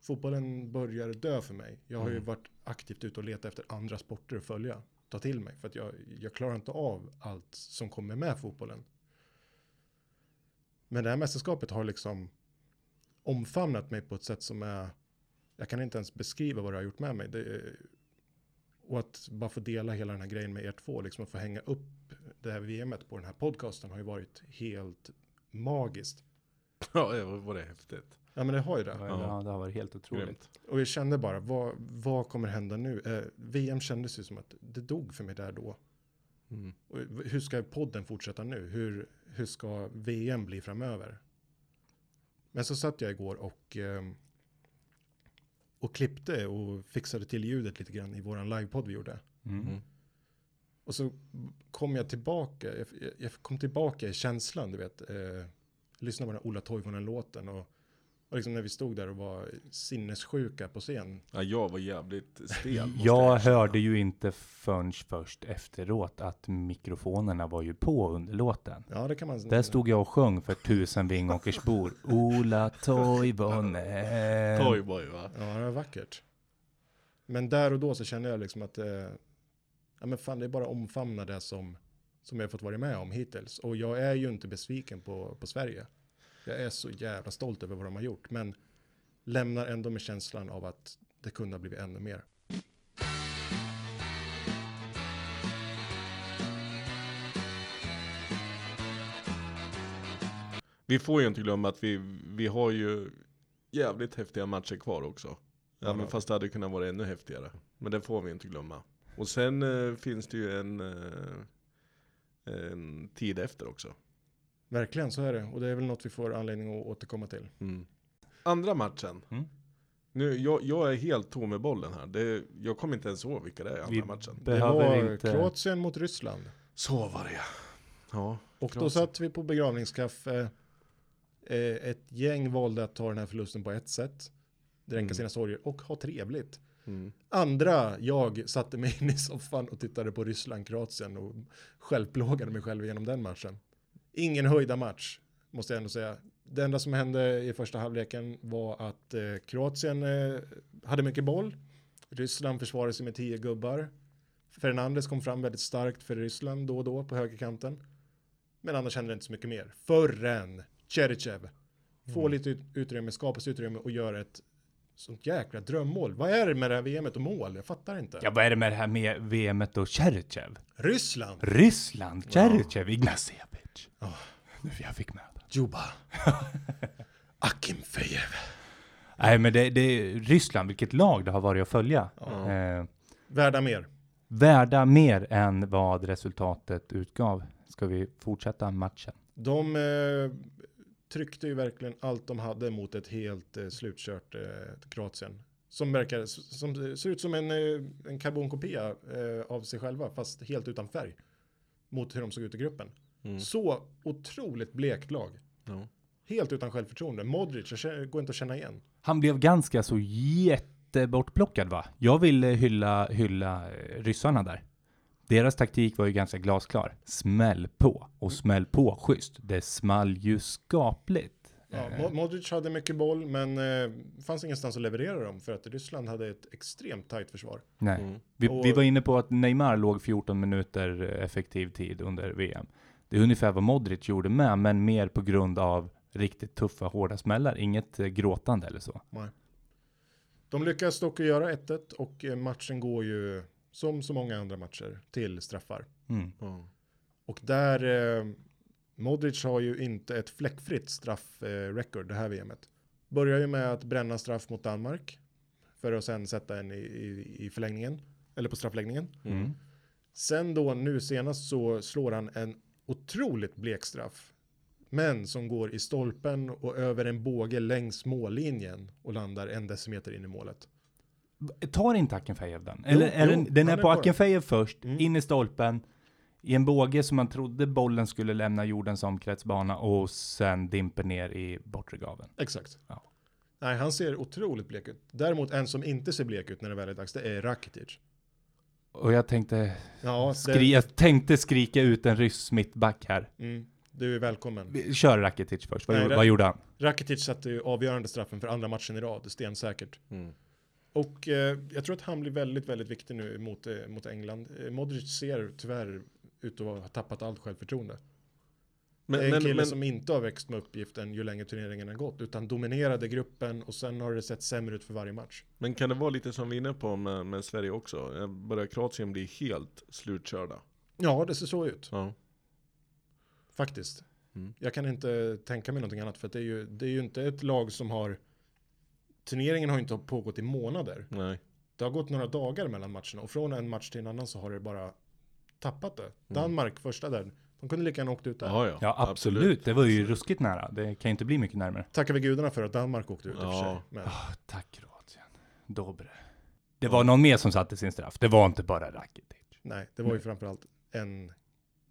Fotbollen börjar dö för mig. Jag har ju Mm. varit aktivt ute och letat efter andra sporter att följa. Ta till mig. För att jag, jag klarar inte av allt som kommer med fotbollen. Men det här mästerskapet har liksom omfamnat mig på ett sätt som är jag kan inte ens beskriva vad det har gjort med mig. Det och att bara få dela hela den här grejen med er två, liksom att få hänga upp det här VMet på den här podcasten har ju varit helt magiskt. Ja, det var det häftigt. Ja men det har ju det. Ja. Det har varit helt otroligt. Grymt. Och jag kände bara, vad, vad kommer hända nu? Eh, VM kändes ju som att det dog för mig där då. Mm. Och hur ska podden fortsätta nu? Hur, hur ska VM bli framöver? Men så satt jag igår och, ehm, och klippte och fixade till ljudet lite grann i våran livepodd vi gjorde. Mm. Mm. Och så kom jag tillbaka, jag, jag- jag kom tillbaka i känslan, du vet. Eh, lyssna på den här Ola Toivonen-låten och, och liksom när vi stod där och var sinnessjuka på scen. Ja, jag var jävligt stel. Jag hörde ju inte förrän först efteråt att mikrofonerna var ju på under låten. Ja, det kan man Där stod jag och sjöng för tusen Vingåkersbor. Ola Toivonen. Toyboy va? Ja, det var vackert. Men där och då så kände jag liksom att, eh, ja men fan det är bara omfamna det som, som jag fått vara med om hittills. Och jag är ju inte besviken på, på Sverige. Jag är så jävla stolt över vad de har gjort, men lämnar ändå med känslan av att det kunde ha blivit ännu mer. Vi får ju inte glömma att vi, vi har ju jävligt häftiga matcher kvar också. Ja, Även ja. fast det hade kunnat vara ännu häftigare. Men det får vi inte glömma. Och sen eh, finns det ju en, eh, en tid efter också. Verkligen, så är det. Och det är väl något vi får anledning att återkomma till. Mm. Andra matchen. Mm. Nu, jag, jag är helt tom med bollen här. Det, jag kommer inte ens ihåg vilka det är i andra Vi matchen. Det var inte... Kroatien mot Ryssland. Så var det ja. Ja, Och då Kroatien. satt vi på begravningskaffe. Eh, ett gäng valde att ta den här förlusten på ett sätt. Dränka Mm. sina sorger och ha trevligt. mm. Andra, jag satte mig in i soffan och tittade på Ryssland-Kroatien och självplågade mig själv genom den matchen. Ingen höjda match, måste jag ändå säga. Det enda som hände i första halvleken var att eh, Kroatien eh, hade mycket boll. Ryssland försvarade sig med tio gubbar. Fernandes kom fram väldigt starkt för Ryssland då och då på högerkanten. Men annars hände det inte så mycket mer. Förrän Cherichev får lite ut- utrymme, skapas utrymme och gör ett sånt jäkla drömmål. Vad är det med det här VMet och mål? Jag fattar inte. Ja, vad är det med det här med VMet och Cherchev? Ryssland, Ryssland, Ignacevich. Ja. Nu jag fick med det. Juba, Akimfejev. Nej, men det, det är Ryssland, vilket lag det har varit att följa. Ja. Eh, Värda mer. värda mer än vad resultatet utgav. Ska vi fortsätta matchen? De eh, tryckte ju verkligen allt de hade mot ett helt eh, slutkört eh, Kroatien. Som verkar, som ser ut som en, eh, en karbonkopia eh, av sig själva, fast helt utan färg. Mot hur de såg ut i gruppen. Mm. Så otroligt blekt lag. Ja. Helt utan självförtroende. Modric, går inte att känna igen. Han blev ganska så jättebortplockad va? Jag vill eh, hylla, hylla eh, ryssarna där. Deras taktik var ju ganska glasklar. Smäll på och smäll på schysst. Det small ju skapligt. Ja, Eh, Mo- Modric hade mycket boll, men eh, fanns ingenstans att leverera dem för att Ryssland hade ett extremt tajt försvar. nej. Mm. Vi, Och- vi var inne på att Neymar låg 14 minuter eh, effektiv tid under VM. Det är ungefär vad Modric gjorde med, men mer på grund av riktigt tuffa, hårda smällar. Inget eh, gråtande eller så. De lyckas dock göra 1-1 och matchen går ju som så många andra matcher till straffar. Mm. Ja. Och där, eh, Modric har ju inte ett fläckfritt straffrecord eh, det här VMet. Börjar ju med att bränna straff mot Danmark för att sen sätta en i, i, i förlängningen, eller på straffläggningen. Mm. Sen då nu senast så slår han en otroligt blek straff. Men som går i stolpen och över en båge längs mållinjen och landar en decimeter in i målet. Tar inte Akinfejev den? Eller är jo, den, den är på. Akinfejev först, Mm. in i stolpen, i en båge som man trodde bollen skulle lämna jordens omkretsbana och sen dimper ner i bortre gaveln. Exakt. Ja. Nej, han ser otroligt blek ut. Däremot en som inte ser blek ut när det väl är dags, det är Rakitic. Och jag tänkte, Ja, skri jag tänkte skrika ut en ryss mittback här. mm, du är välkommen. Vi Kör Rakitic först, vad, Nej, gjorde, vad gjorde han? Rakitic satte ju avgörande straffen för andra matchen i rad, stensäkert. Mm. Och eh, jag tror att han blir väldigt, väldigt viktig nu mot, eh, mot England. Eh, Modric ser tyvärr ut att ha tappat allt självförtroende. Men, det är en men, kille men, som inte har växt med uppgiften ju längre turneringen har gått, utan dominerade gruppen och sen har det sett sämre ut för varje match. men kan det vara lite som vi är inne på med, med Sverige också? Eh, Börjar Kroatien bli helt slutkörda? Ja, det ser så ut, Ja. faktiskt. Mm. Jag kan inte tänka mig någonting annat, för det är ju, det är ju inte ett lag som har turneringen har inte pågått i månader. Nej. Det har gått några dagar mellan matcherna och från en match till en annan så har det bara tappat det. Danmark första där, de kunde lika gärna åkt ut där. Ja, ja. Ja, absolut. Det var ju ruskigt nära. Det kan ju inte bli mycket närmare. Tackar vi gudarna för att Danmark åkte ut i och för Ja. sig. Men, Tack Kroatien. Dobre. Det var någon mer som satte sin straff. Det var inte bara Rakitic. nej, det var ju framförallt en,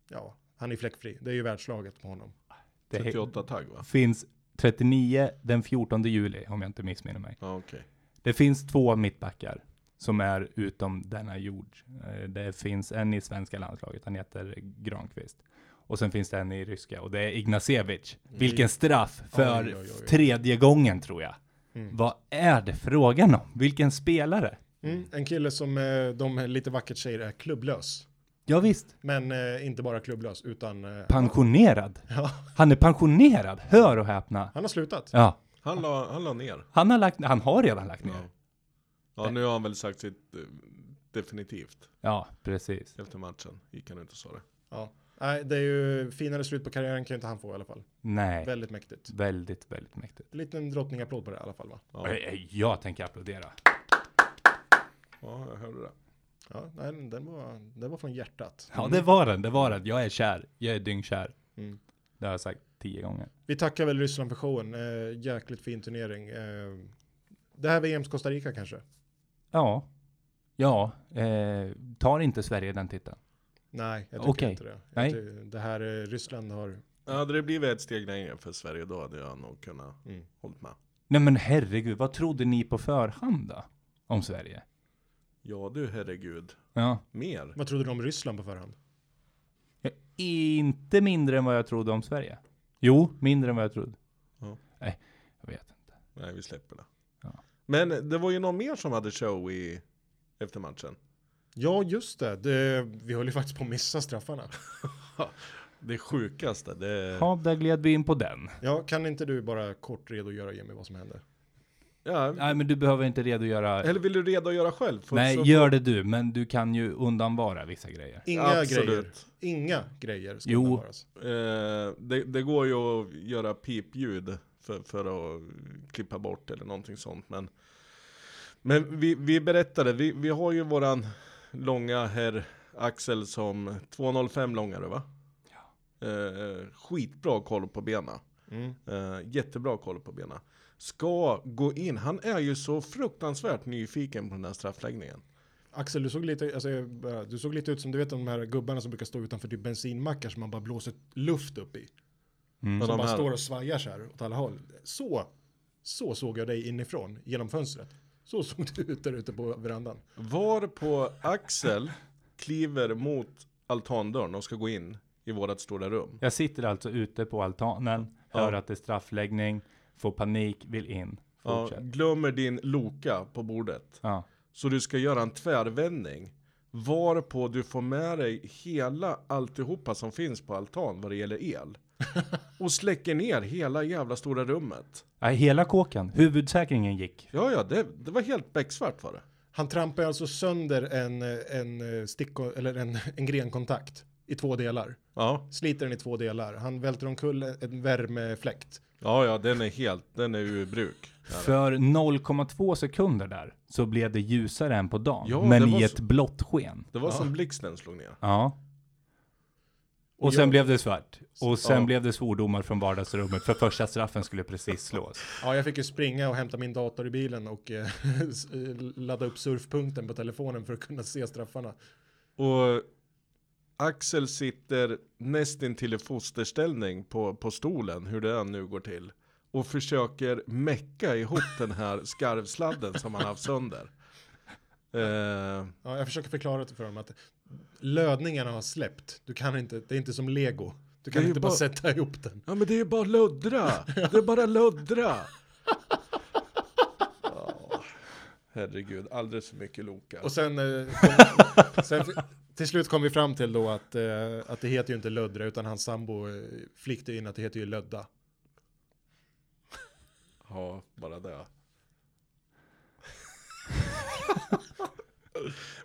ja, han är fläckfri. Det är ju världslaget på honom. Det 38 tagg va? finns 39 den 14 juli, om jag inte missminner mig. Okej. Det finns två mittbackar som är utom denna jord. Eh, Det finns en i svenska landslaget, han heter Granqvist. Och sen finns det en i ryska och det är Ignacevic. Vilken straff för Oj, oj, oj, oj. tredje gången tror jag. Mm. Vad är det frågan om? Vilken spelare? Mm, en kille som eh, de lite vackert säger är klubblös. Ja visst, Men eh, inte bara klubblös utan eh, pensionerad. ja, Han är pensionerad, hör och häpna. han har slutat. Ja, Han la, han la ner. han har, lagt, han har redan lagt ner. Ja. ja, nu har han väl sagt sitt eh, definitivt Ja, precis. efter matchen. Gick han ut och sa det. Ja. Nej, det är ju finare slut på karriären kan ju inte han få i alla fall. Nej, Väldigt mäktigt. väldigt, väldigt mäktigt. En liten drottningapplåd på det i alla fall va? Ja, Eh, Jag tänker applådera. ja jag hörde det. Ja, nej, den var, den var från hjärtat. Ja, det var den, det var den. Jag är kär. Jag är dyngkär. Mm. Det har jag sagt tio gånger. Vi tackar väl Ryssland för showen. Eh, jäkligt fin turnering. Eh, det här VMs Costa Rica kanske? Ja. Ja, eh, tar inte Sverige den titeln? Nej, jag tycker Okej. inte det. Nej. Det här eh, Ryssland har... Hade det blivit ett steg längre för Sverige då hade jag nog kunnat Mm. hållit med. Nej men herregud, vad trodde ni på förhand då? Om Sverige? Ja du herregud. Ja. Mer? Vad trodde du om Ryssland på förhand? Ja, Inte mindre än vad jag trodde om Sverige. Jo, mindre än vad jag trodde. Ja. Nej, jag vet inte. Nej vi släpper det. Ja. Men det var ju någon mer som hade show i efter matchen. Ja, just det. det. Vi höll ju faktiskt på att missa straffarna. Det sjukaste, det... Ja, där gled vi in på den. Ja, kan inte du bara kort redogöra Jimmy vad som hände? Ja, Nej, men du behöver inte redogöra. eller vill du redogöra själv? För- Nej, så- gör det du, men du kan ju undanvara vissa grejer. Inga Absolut. grejer. Inga grejer ska Jo. undanvaras. Eh, det, det går ju att göra pipljud för, för att klippa bort eller någonting sånt. Men, men vi, vi berättade, vi, vi har ju våran långa herr Axel som 205 långare va? Eh, skitbra koll på benen. Mm. Eh, jättebra koll på benen. Ska gå in, han är ju så fruktansvärt nyfiken på den här straffläggningen. Axel, du såg, lite, alltså, bara- du såg lite ut som du vet de här gubbarna som brukar stå utanför typ bensinmackar som man bara blåser luft upp i. Mm. Som de bara här- står och svajar så här åt alla håll. Så, så såg jag dig inifrån genom fönstret. Så såg du ut där ute på verandan. Var på Axel kliver mot altandörren och ska gå in i vårat stora rum. Jag sitter alltså ute på altanen, Ja. hör att det är straffläggning, får panik, vill in. Ja, Fortsätt. glömmer din Loka på bordet. Ja. Så du ska göra en tvärvändning. Varpå du får med dig hela alltihopa som finns på altan vad det gäller el. Och släcker ner hela jävla stora rummet. Nej, hela kåken. Huvudsäkringen gick. Ja, ja, det, det var helt becksvart var det. Han trampar alltså sönder en, en, eh, stick, eller en, en grenkontakt i två delar. Ja, Sliter den i två delar. Han välter omkull en värmefläkt. Ja, ja den är helt, den är ur bruk. Ja, För 0,2 sekunder där så blev det ljusare än på dagen. Ja, men i så- ett blått sken. Det var Ja. som blixten slog ner. Ja. Och Och sen jag- blev det svart. Och sen Ja. blev det svordomar från vardagsrummet. För första straffen skulle precis slås. Ja, jag fick ju springa och hämta min dator i bilen och eh, s- ladda upp surfpunkten på telefonen för att kunna se straffarna. Och Axel sitter nästintill i fosterställning på, på stolen, hur det än nu går till. Och försöker mecka ihop den här skarvsladden som han haft sönder. Eh, Ja, jag försöker förklara det för dem att lödningarna har släppt. Du kan inte, det är inte som lego. Du kan inte bara bara- sätta ihop den. ja men det är bara luddra! Det är bara luddra! Herregud, alldeles för mycket Loka. Och sen, eh, sen till slut kom vi fram till då att, eh, att det heter ju inte löddra utan hans sambo eh, flickade in att det heter ju lödda. Ja, bara det.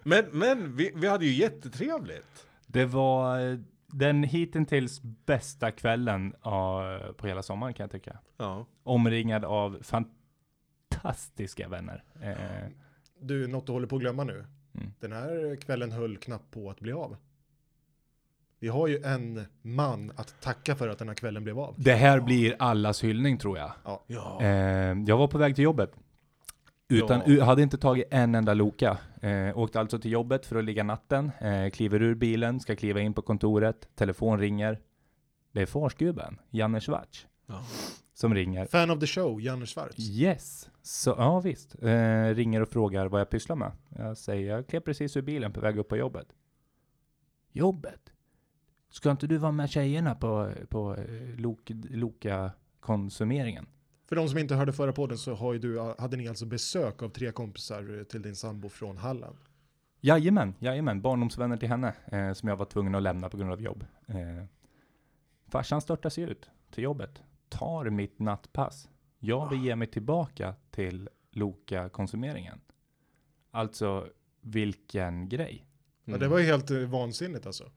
men men vi, vi hade ju jättetrevligt. Det var eh, den hittills bästa kvällen eh, på hela sommaren kan jag tycka. Ja. Omringad av fantastiska vänner. Eh, Du, något du håller på att glömma nu. Mm. Den här kvällen höll knappt på att bli av. Vi har ju en man att tacka för att den här kvällen blev av. det här blir allas hyllning tror jag. Ja. Eh, jag var på väg till jobbet. Utan, Ja. hade inte tagit en enda Loka. Eh, åkte alltså till jobbet för att ligga natten. Eh, kliver ur bilen, ska kliva in på kontoret. Telefon ringer. Det är farsgubben, Janne Schwarz, Ja. som ringer. Fan of the show, Janne Schwarz. Yes, så ja visst. Eh, ringer och frågar vad jag pysslar med. Jag säger, jag klev precis ur bilen på väg upp på jobbet. Jobbet? Ska inte du vara med tjejerna på, på eh, Lok, Loka-konsumeringen? För de som inte hörde förra podden så har ju du, hade ni alltså besök av tre kompisar till din sambo från Halland. Jajamän, jajamän. Barndomsvänner till henne eh, som jag var tvungen att lämna på grund av jobb. Eh, farsan störtar sig ut till jobbet, tar mitt nattpass. Jag beger mig tillbaka till Loka-konsumeringen. Alltså, vilken grej. Ja, det var ju helt eh, vansinnigt alltså.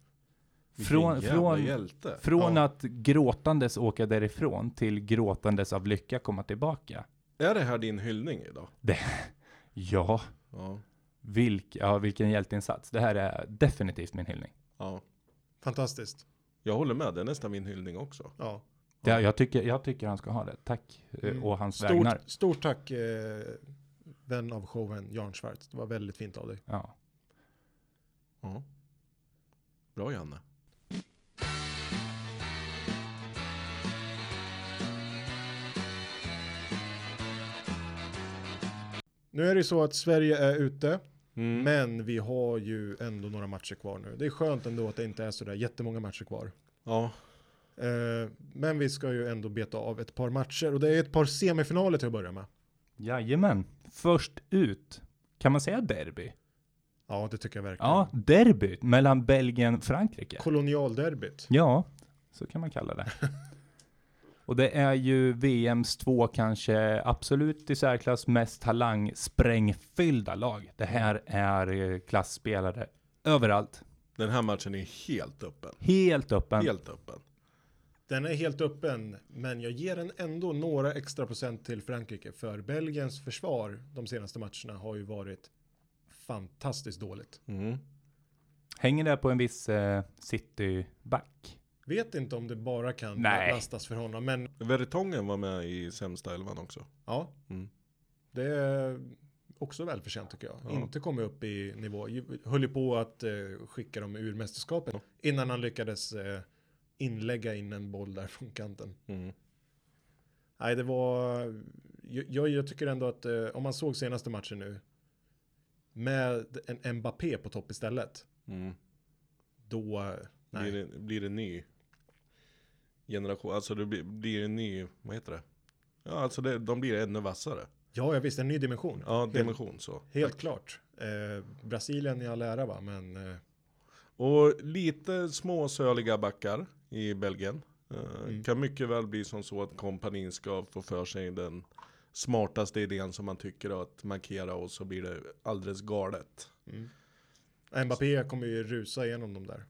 Från, från, från Ja. att gråtandes åka därifrån till gråtandes av lycka komma tillbaka. Är det här din hyllning idag? Ja, Ja. vilk, ja vilken hjälteinsats. Det här är definitivt min hyllning. ja. Fantastiskt. Jag håller med, det är nästan min hyllning också. Ja. Ja, jag, tycker, jag tycker han ska ha det. Tack. eh, Mm. Och hans vägnar. Stort, stort tack eh, vän av showen Jan Schwarz. Det var väldigt fint av dig. Ja. Ja. Bra Janne. Nu är det ju så att Sverige är ute, Mm. men vi har ju ändå några matcher kvar nu. Det är skönt ändå att det inte är så där jättemånga matcher kvar. Ja. Eh, men vi ska ju ändå beta av ett par matcher och det är ett par semifinaler till att börja med. Jajamän. Först ut. Kan man säga derby? Ja, det tycker jag verkligen. Ja, derby mellan Belgien och Frankrike. Kolonialderbyt. Ja, så kan man kalla det. Och det är ju VMs två kanske absolut i särklass mest talangsprängfyllda lag. Det här är eh, klassspelare överallt. Den här matchen är helt öppen. Helt öppen. Helt öppen. Den är helt öppen, men jag ger den ändå några extra procent till Frankrike. För Belgiens försvar de senaste matcherna har ju varit fantastiskt dåligt. Mm. Hänger det på en viss eh, City-back? Vet inte om det bara kan Nej. lastas för honom, men Vertongen var med i sämsta elvan också. ja. Mm. Det är också välförtjänt tycker jag. Ja. Inte kommit upp i nivå. Höll ju på att eh, skicka dem ur mästerskapet innan han lyckades eh, inlägga in en boll där från kanten. Mm. Nej, det var... Jag, jag tycker ändå att eh, om man såg senaste matchen nu med en Mbappé på topp istället, Mm. då... Nej. Blir, det, blir det ny generation, alltså det blir, blir en ny, vad heter det? Ja, alltså det, de blir ännu vassare. Ja, jag visst, en ny dimension. Ja, helt, dimension så. helt klart. Eh, Brasilien i all ära va, men... Eh, Och lite små söliga backar i Belgien. Eh, Mm. Kan mycket väl bli som så att kompanin ska få för sig den smartaste idén som man tycker att markera och så blir det alldeles galet. mm. Mbappé kommer ju rusa igenom dem där.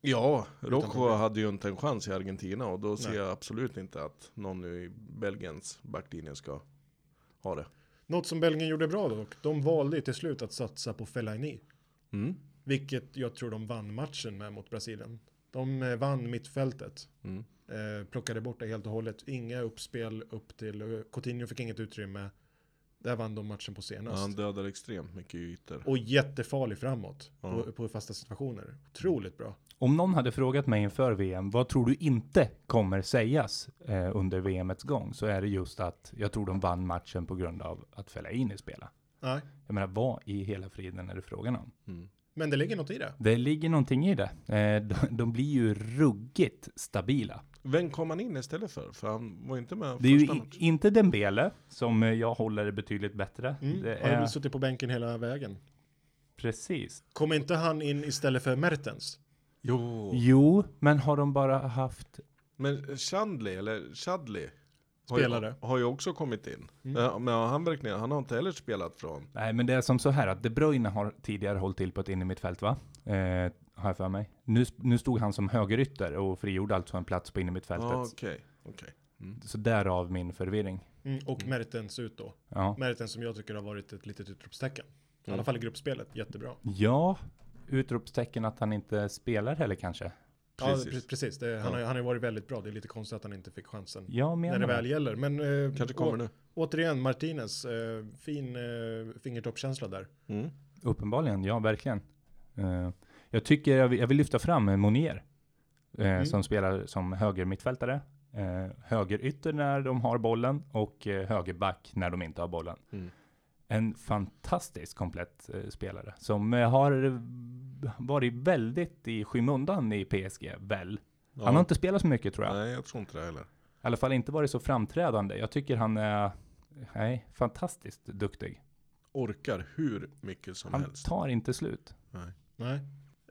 Ja, Rojo hade ju inte en chans i Argentina och då ser Nej. jag absolut inte att någon nu i Belgiens backlinje ska ha det. Något som Belgien gjorde bra dock, de valde till slut att satsa på Fellaini. Mm. Vilket jag tror de vann matchen med mot Brasilien. De eh, vann mittfältet. Mm. Eh, plockade bort det helt och hållet. Inga uppspel upp till, eh, Coutinho fick inget utrymme. Där vann de matchen på Ja, senast. han dödar extremt mycket ytor. Och jättefarlig framåt Ja. på, på fasta situationer. Otroligt bra. Om någon hade frågat mig inför VM, vad tror du inte kommer sägas eh, under VMets gång? Så är det just att jag tror de vann matchen på grund av att fälla in i spela. Nej, Jag menar, vad i hela friden är det frågan om? Mm. Men det ligger något i det. Det ligger någonting i det. Eh, de, de blir ju ruggigt stabila. Vem kom han in istället för? För han var inte med Det är ju första i, inte Dembele, som eh, jag håller betydligt bättre. Mm. Det Har är väl suttit på bänken hela vägen. precis. Kom inte han in istället för Mertens? Jo. Jo, men har de bara haft... Men Chandley, eller Chadley, Spelare. Har, ju, också kommit in. Mm. Men han verkligen, han har inte heller spelat från. Nej, men det är som så här att De Bruyne har tidigare hållit till på ett innermittfält, va? Eh, har jag för mig. Nu, nu stod han som högerytter och frigjorde alltså en plats på innermittfältet. Ja, okej. okej. Mm. Så därav min förvirring. Mm, och Mertens ut då. Ja. Mertens som jag tycker har varit ett litet utropstecken. I alla Mm. fall i gruppspelet, jättebra. ja, utropstecken att han inte spelar heller kanske. Ja, Precis. pre- precis. Det, han, Ja. har, han har ju varit väldigt bra. Det är lite konstigt att han inte fick chansen Jag när det menar väl gäller. Men eh, Kanske kommer å, nu. återigen, Martinez, eh, fin eh, fingertoppskänsla där. Mm. Uppenbarligen, ja verkligen. Eh, jag tycker jag vill, jag vill lyfta fram eh, Monier. eh, Mm. Som spelar som höger mittfältare. Uh, högerytter när de har bollen och högerback när de inte har bollen. Mm. En fantastiskt komplett eh, spelare som eh, har varit väldigt i skymundan i PSG, väl? Ja. Han har inte spelat så mycket tror jag. Nej, jag tror inte det heller. I alla fall inte varit så framträdande. Jag tycker han är, nej, fantastiskt duktig. Orkar hur mycket som Han helst. tar inte slut. Nej. Nej.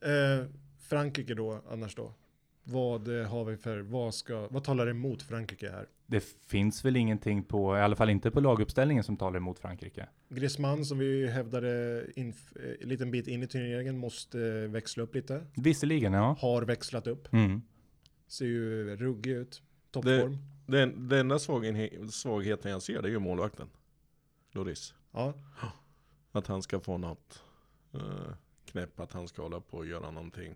Eh, Frankrike då, annars då? Vad eh, har vi för, vad ska, vad talar emot Frankrike här? Det finns väl ingenting på, i alla fall inte på laguppställningen som talar emot Frankrike. Griezmann som vi hävdade eh, en liten bit in i turneringen måste eh, växla upp lite. Visserligen, ja. Har växlat upp. Mm. Ser ju ruggig ut. Toppform. Den, den enda svagen, svagheten jag ser det är ju målvakten. Loris. Ja, Att han ska få något uh, knäpp, att han ska hålla på och göra någonting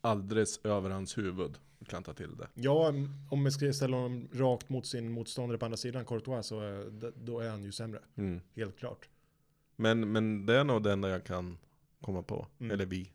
alldeles över hans huvud. Klanta till det. ja, om vi ska ställa honom rakt mot sin motståndare på andra sidan, Courtois, så eh, då är han ju sämre. Mm. Helt klart. Men, men det är nog det enda jag kan komma på. Mm. Eller vi.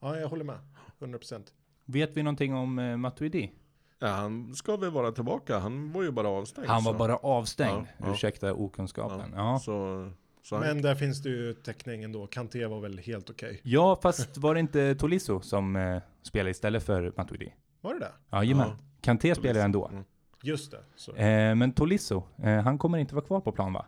Ja, jag håller med. 100%. Vet vi någonting om uh, Matuidi? Ja, han ska väl vara tillbaka. Han var ju bara avstängd. Han var så. bara avstängd. Ja, ja. Ursäkta okunskapen. Ja, Ja. Så, så han, Men där finns det ju täckning ändå. Kanté var väl helt okej. ja, fast var det inte Tolisso som uh, spelade istället för Matuidi? Var det det? Jajamän. Ja. Kanté spelar ändå. Mm. Just det. Så. Eh, men Tolisso, eh, han kommer inte vara kvar på plan va?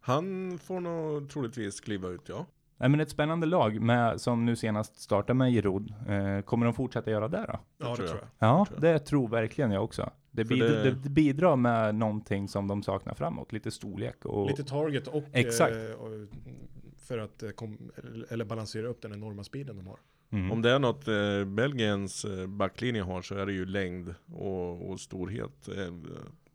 Han får nog troligtvis kliva ut, ja. Nej men ett spännande lag med, som nu senast startar med Giroud. Eh, kommer de fortsätta göra det då? ja, det tror tror jag. jag. Ja, tror det tror verkligen jag också. Det, bidr- det- det... bidrar med någonting som de saknar framåt. Lite storlek och... Lite target och, Exakt. eh, och för att eh, kom, eller balansera upp den enorma speeden de har. Mm. Om det är något eh, Belgiens eh, backlinje har så är det ju längd och, och storhet.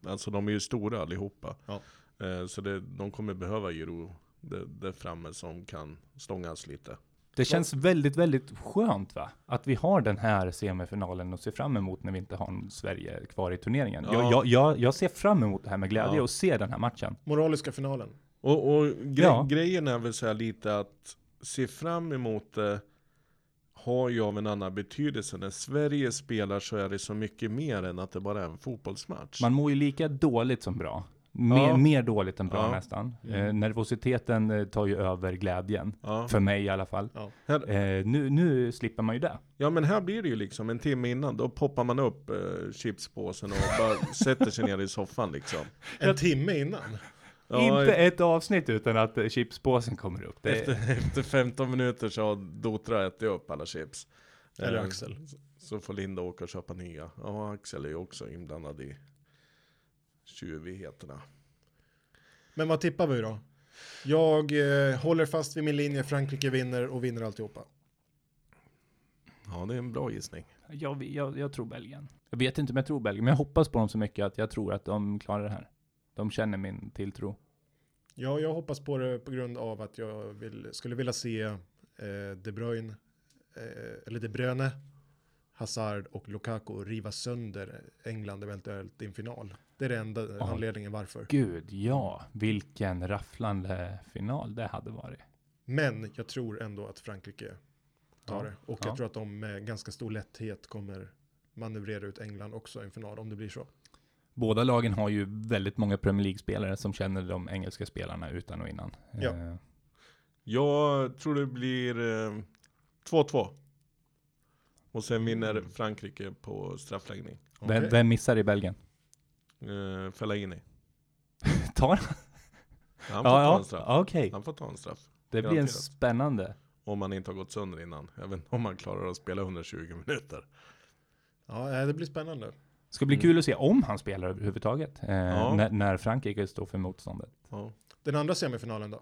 Alltså de är ju stora allihopa. Ja. Eh, så det, de kommer behöva Giro där, där framme som kan stångas lite. Det känns väldigt, väldigt skönt va? Att vi har den här semifinalen att se fram emot när vi inte har Sverige kvar i turneringen. Ja. Jag, jag, jag, jag ser fram emot det här med glädje Ja. och se den här matchen. Moraliska finalen. Och, och gre- Ja. grejen är väl så här lite att se fram emot det har ju av en annan betydelse. När Sverige spelar så är det så mycket mer än att det bara är en fotbollsmatch. Man mår ju lika dåligt som bra. Mer, Ja. mer dåligt än bra Ja. nästan. Mm. Eh, nervositeten eh, tar ju över glädjen. ja. För mig i alla fall. Ja. Här, Eh, nu, nu slipper man ju det. ja men här blir det ju liksom en timme innan, då poppar man upp eh, chipspåsen och bara sätter sig ner i soffan liksom. En timme innan. Ja, Inte ett avsnitt utan att eh, chipspåsen kommer upp. Det, efter, efter 15 minuter så har Dotra ätit upp alla chips. Eller Eh, Axel. Så får Linda åka och köpa nya. Ja, Axel är ju också inblandad i tjuvigheterna. Men vad tippar vi då? Jag eh, håller fast vid min linje. Frankrike vinner och vinner alltihopa. Ja, det är en bra gissning. jag, jag, jag tror Belgien. Jag vet inte om jag tror Belgien, men jag hoppas på dem så mycket att jag tror att de klarar det här. De känner min tilltro. Ja, jag hoppas på det på grund av att jag vill, skulle vilja se eh, De Bruyne, eh, eller De Bruyne, Hazard och Lukaku riva sönder England eventuellt i en final. Det är den enda Ja. anledningen varför. Gud, ja. Vilken rafflande final det hade varit. Men jag tror ändå att Frankrike tar Ja. det. Och Ja. jag tror att de med ganska stor lätthet kommer manövrera ut England också i en final om det blir så. Båda lagen har ju väldigt många Premier League-spelare som känner de engelska spelarna utan och innan. Ja. Eh, Jag tror det blir eh, 2-2. Och sen vinner Mm. Frankrike på straffläggning. vem, Okej. vem missar i Belgien? Eh, Fellaini. Tar han? Han får ta Ja, en straff. ja. Okej. Han får ta en straff. Det blir en garanterat. spännande. Om han inte har gått sönder innan. Jag vet inte om han klarar att spela 120 minuter. Ja, det blir spännande. Ska bli Mm. kul att se om han spelar överhuvudtaget. Eh, Ja. när, när Frankrike står för motståndet. Ja. Den andra semifinalen då?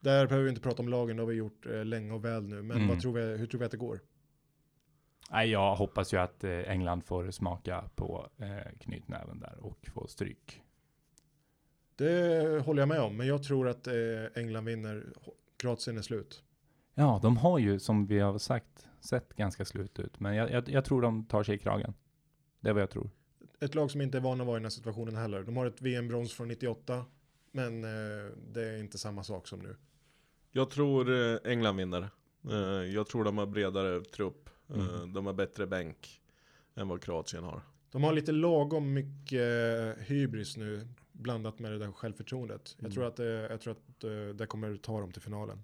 Där behöver vi inte prata om lagen, det har vi gjort eh, länge och väl nu. Men Mm. vad tror vi, hur tror vi att det går? Nej, jag hoppas ju att eh, England får smaka på eh, knytnäven där och få stryk. Det håller jag med om, men jag tror att eh, England vinner. Kroatien är slut. Ja, de har ju som vi har sagt sett ganska slut ut, men jag, jag, jag tror de tar sig i kragen. Det är vad jag tror. Ett lag som inte är vana att vara i den här situationen heller. De har ett VM-brons från 98, men det är inte samma sak som nu. Jag tror England vinner. Jag tror de har bredare trupp. Eh, Mm. De har bättre bänk än vad Kroatien har. De har lite lagom mycket hybris nu, blandat med det där självförtroendet. Jag Mm. tror att, det, jag tror att eh, det kommer ta dem till finalen.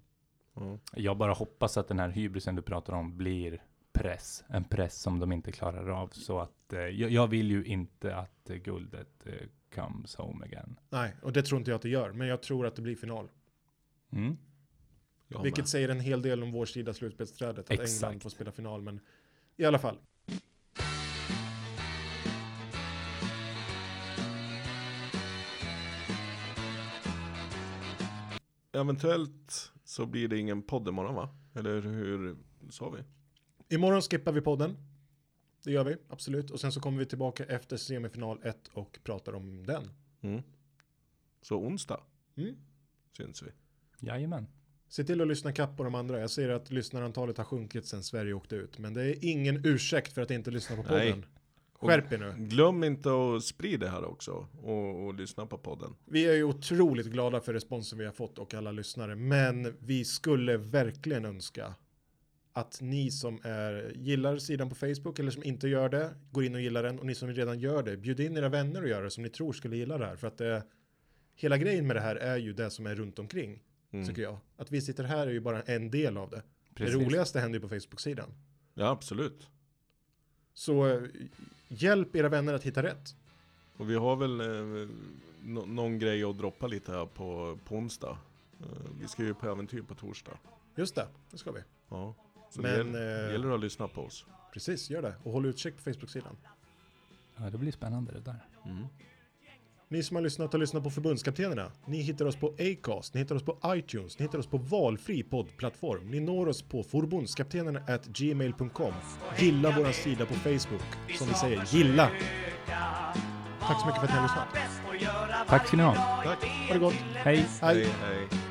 Ja. Jag bara hoppas att den här hybrisen du pratar om blir press. En press som de inte klarar av. Så att eh, jag, jag vill ju inte att eh, guldet eh, comes home again. Nej, och det tror inte jag att det gör, men jag tror att det blir final. Mm. Jag Vilket med. säger en hel del om vår sida slutspelsträdet, att Exakt. England får spela final, men i alla fall. Eventuellt så blir det ingen podd imorgon va? Eller hur sa vi? Imorgon skippar vi podden. Det gör vi, absolut. Och sen så kommer vi tillbaka efter semifinal 1 och pratar om den. Mm. Så onsdag Mm. syns vi. Jajamän. Se till att lyssna kapp på de andra. Jag ser att lyssnarantalet har sjunkit sen Sverige åkte ut. Men det är ingen ursäkt för att inte lyssna på Nej. podden. Skärp er nu. Glöm inte att sprida det här också och, och lyssna på podden. Vi är ju otroligt glada för responsen vi har fått och alla lyssnare. Men vi skulle verkligen önska att ni som är, gillar sidan på Facebook eller som inte gör det, går in och gillar den. Och ni som redan gör det, bjud in era vänner och gör det som ni tror skulle gilla det här. För att det, hela grejen med det här är ju det som är runt omkring, Mm. tycker jag. Att vi sitter här är ju bara en del av det. Precis. Det roligaste händer ju på Facebook-sidan. Ja absolut. Så eh, hjälp era vänner att hitta rätt. Och vi har väl eh, nå- någon grej att droppa lite här på, på onsdag. Eh, vi ska ju på äventyr på torsdag. Just det, det ska vi. Ja. Så Men, det gäller, eh, gäller att lyssna på oss. Precis, gör det. Och håll utkik på Facebook-sidan. Ja, det blir spännande det där. Mm. Ni som har lyssnat och lyssnat på förbundskaptenerna, ni hittar oss på Acast, ni hittar oss på iTunes, ni hittar oss på valfri poddplattform. Ni når oss på förbundskaptenerna at gmail.com. Gilla våran sida på Facebook. Som vi säger, gilla! Tack så mycket för att ni har lyssnat. Tack ska ni ha. Tack, ha det gott. Hej. Hej! hej.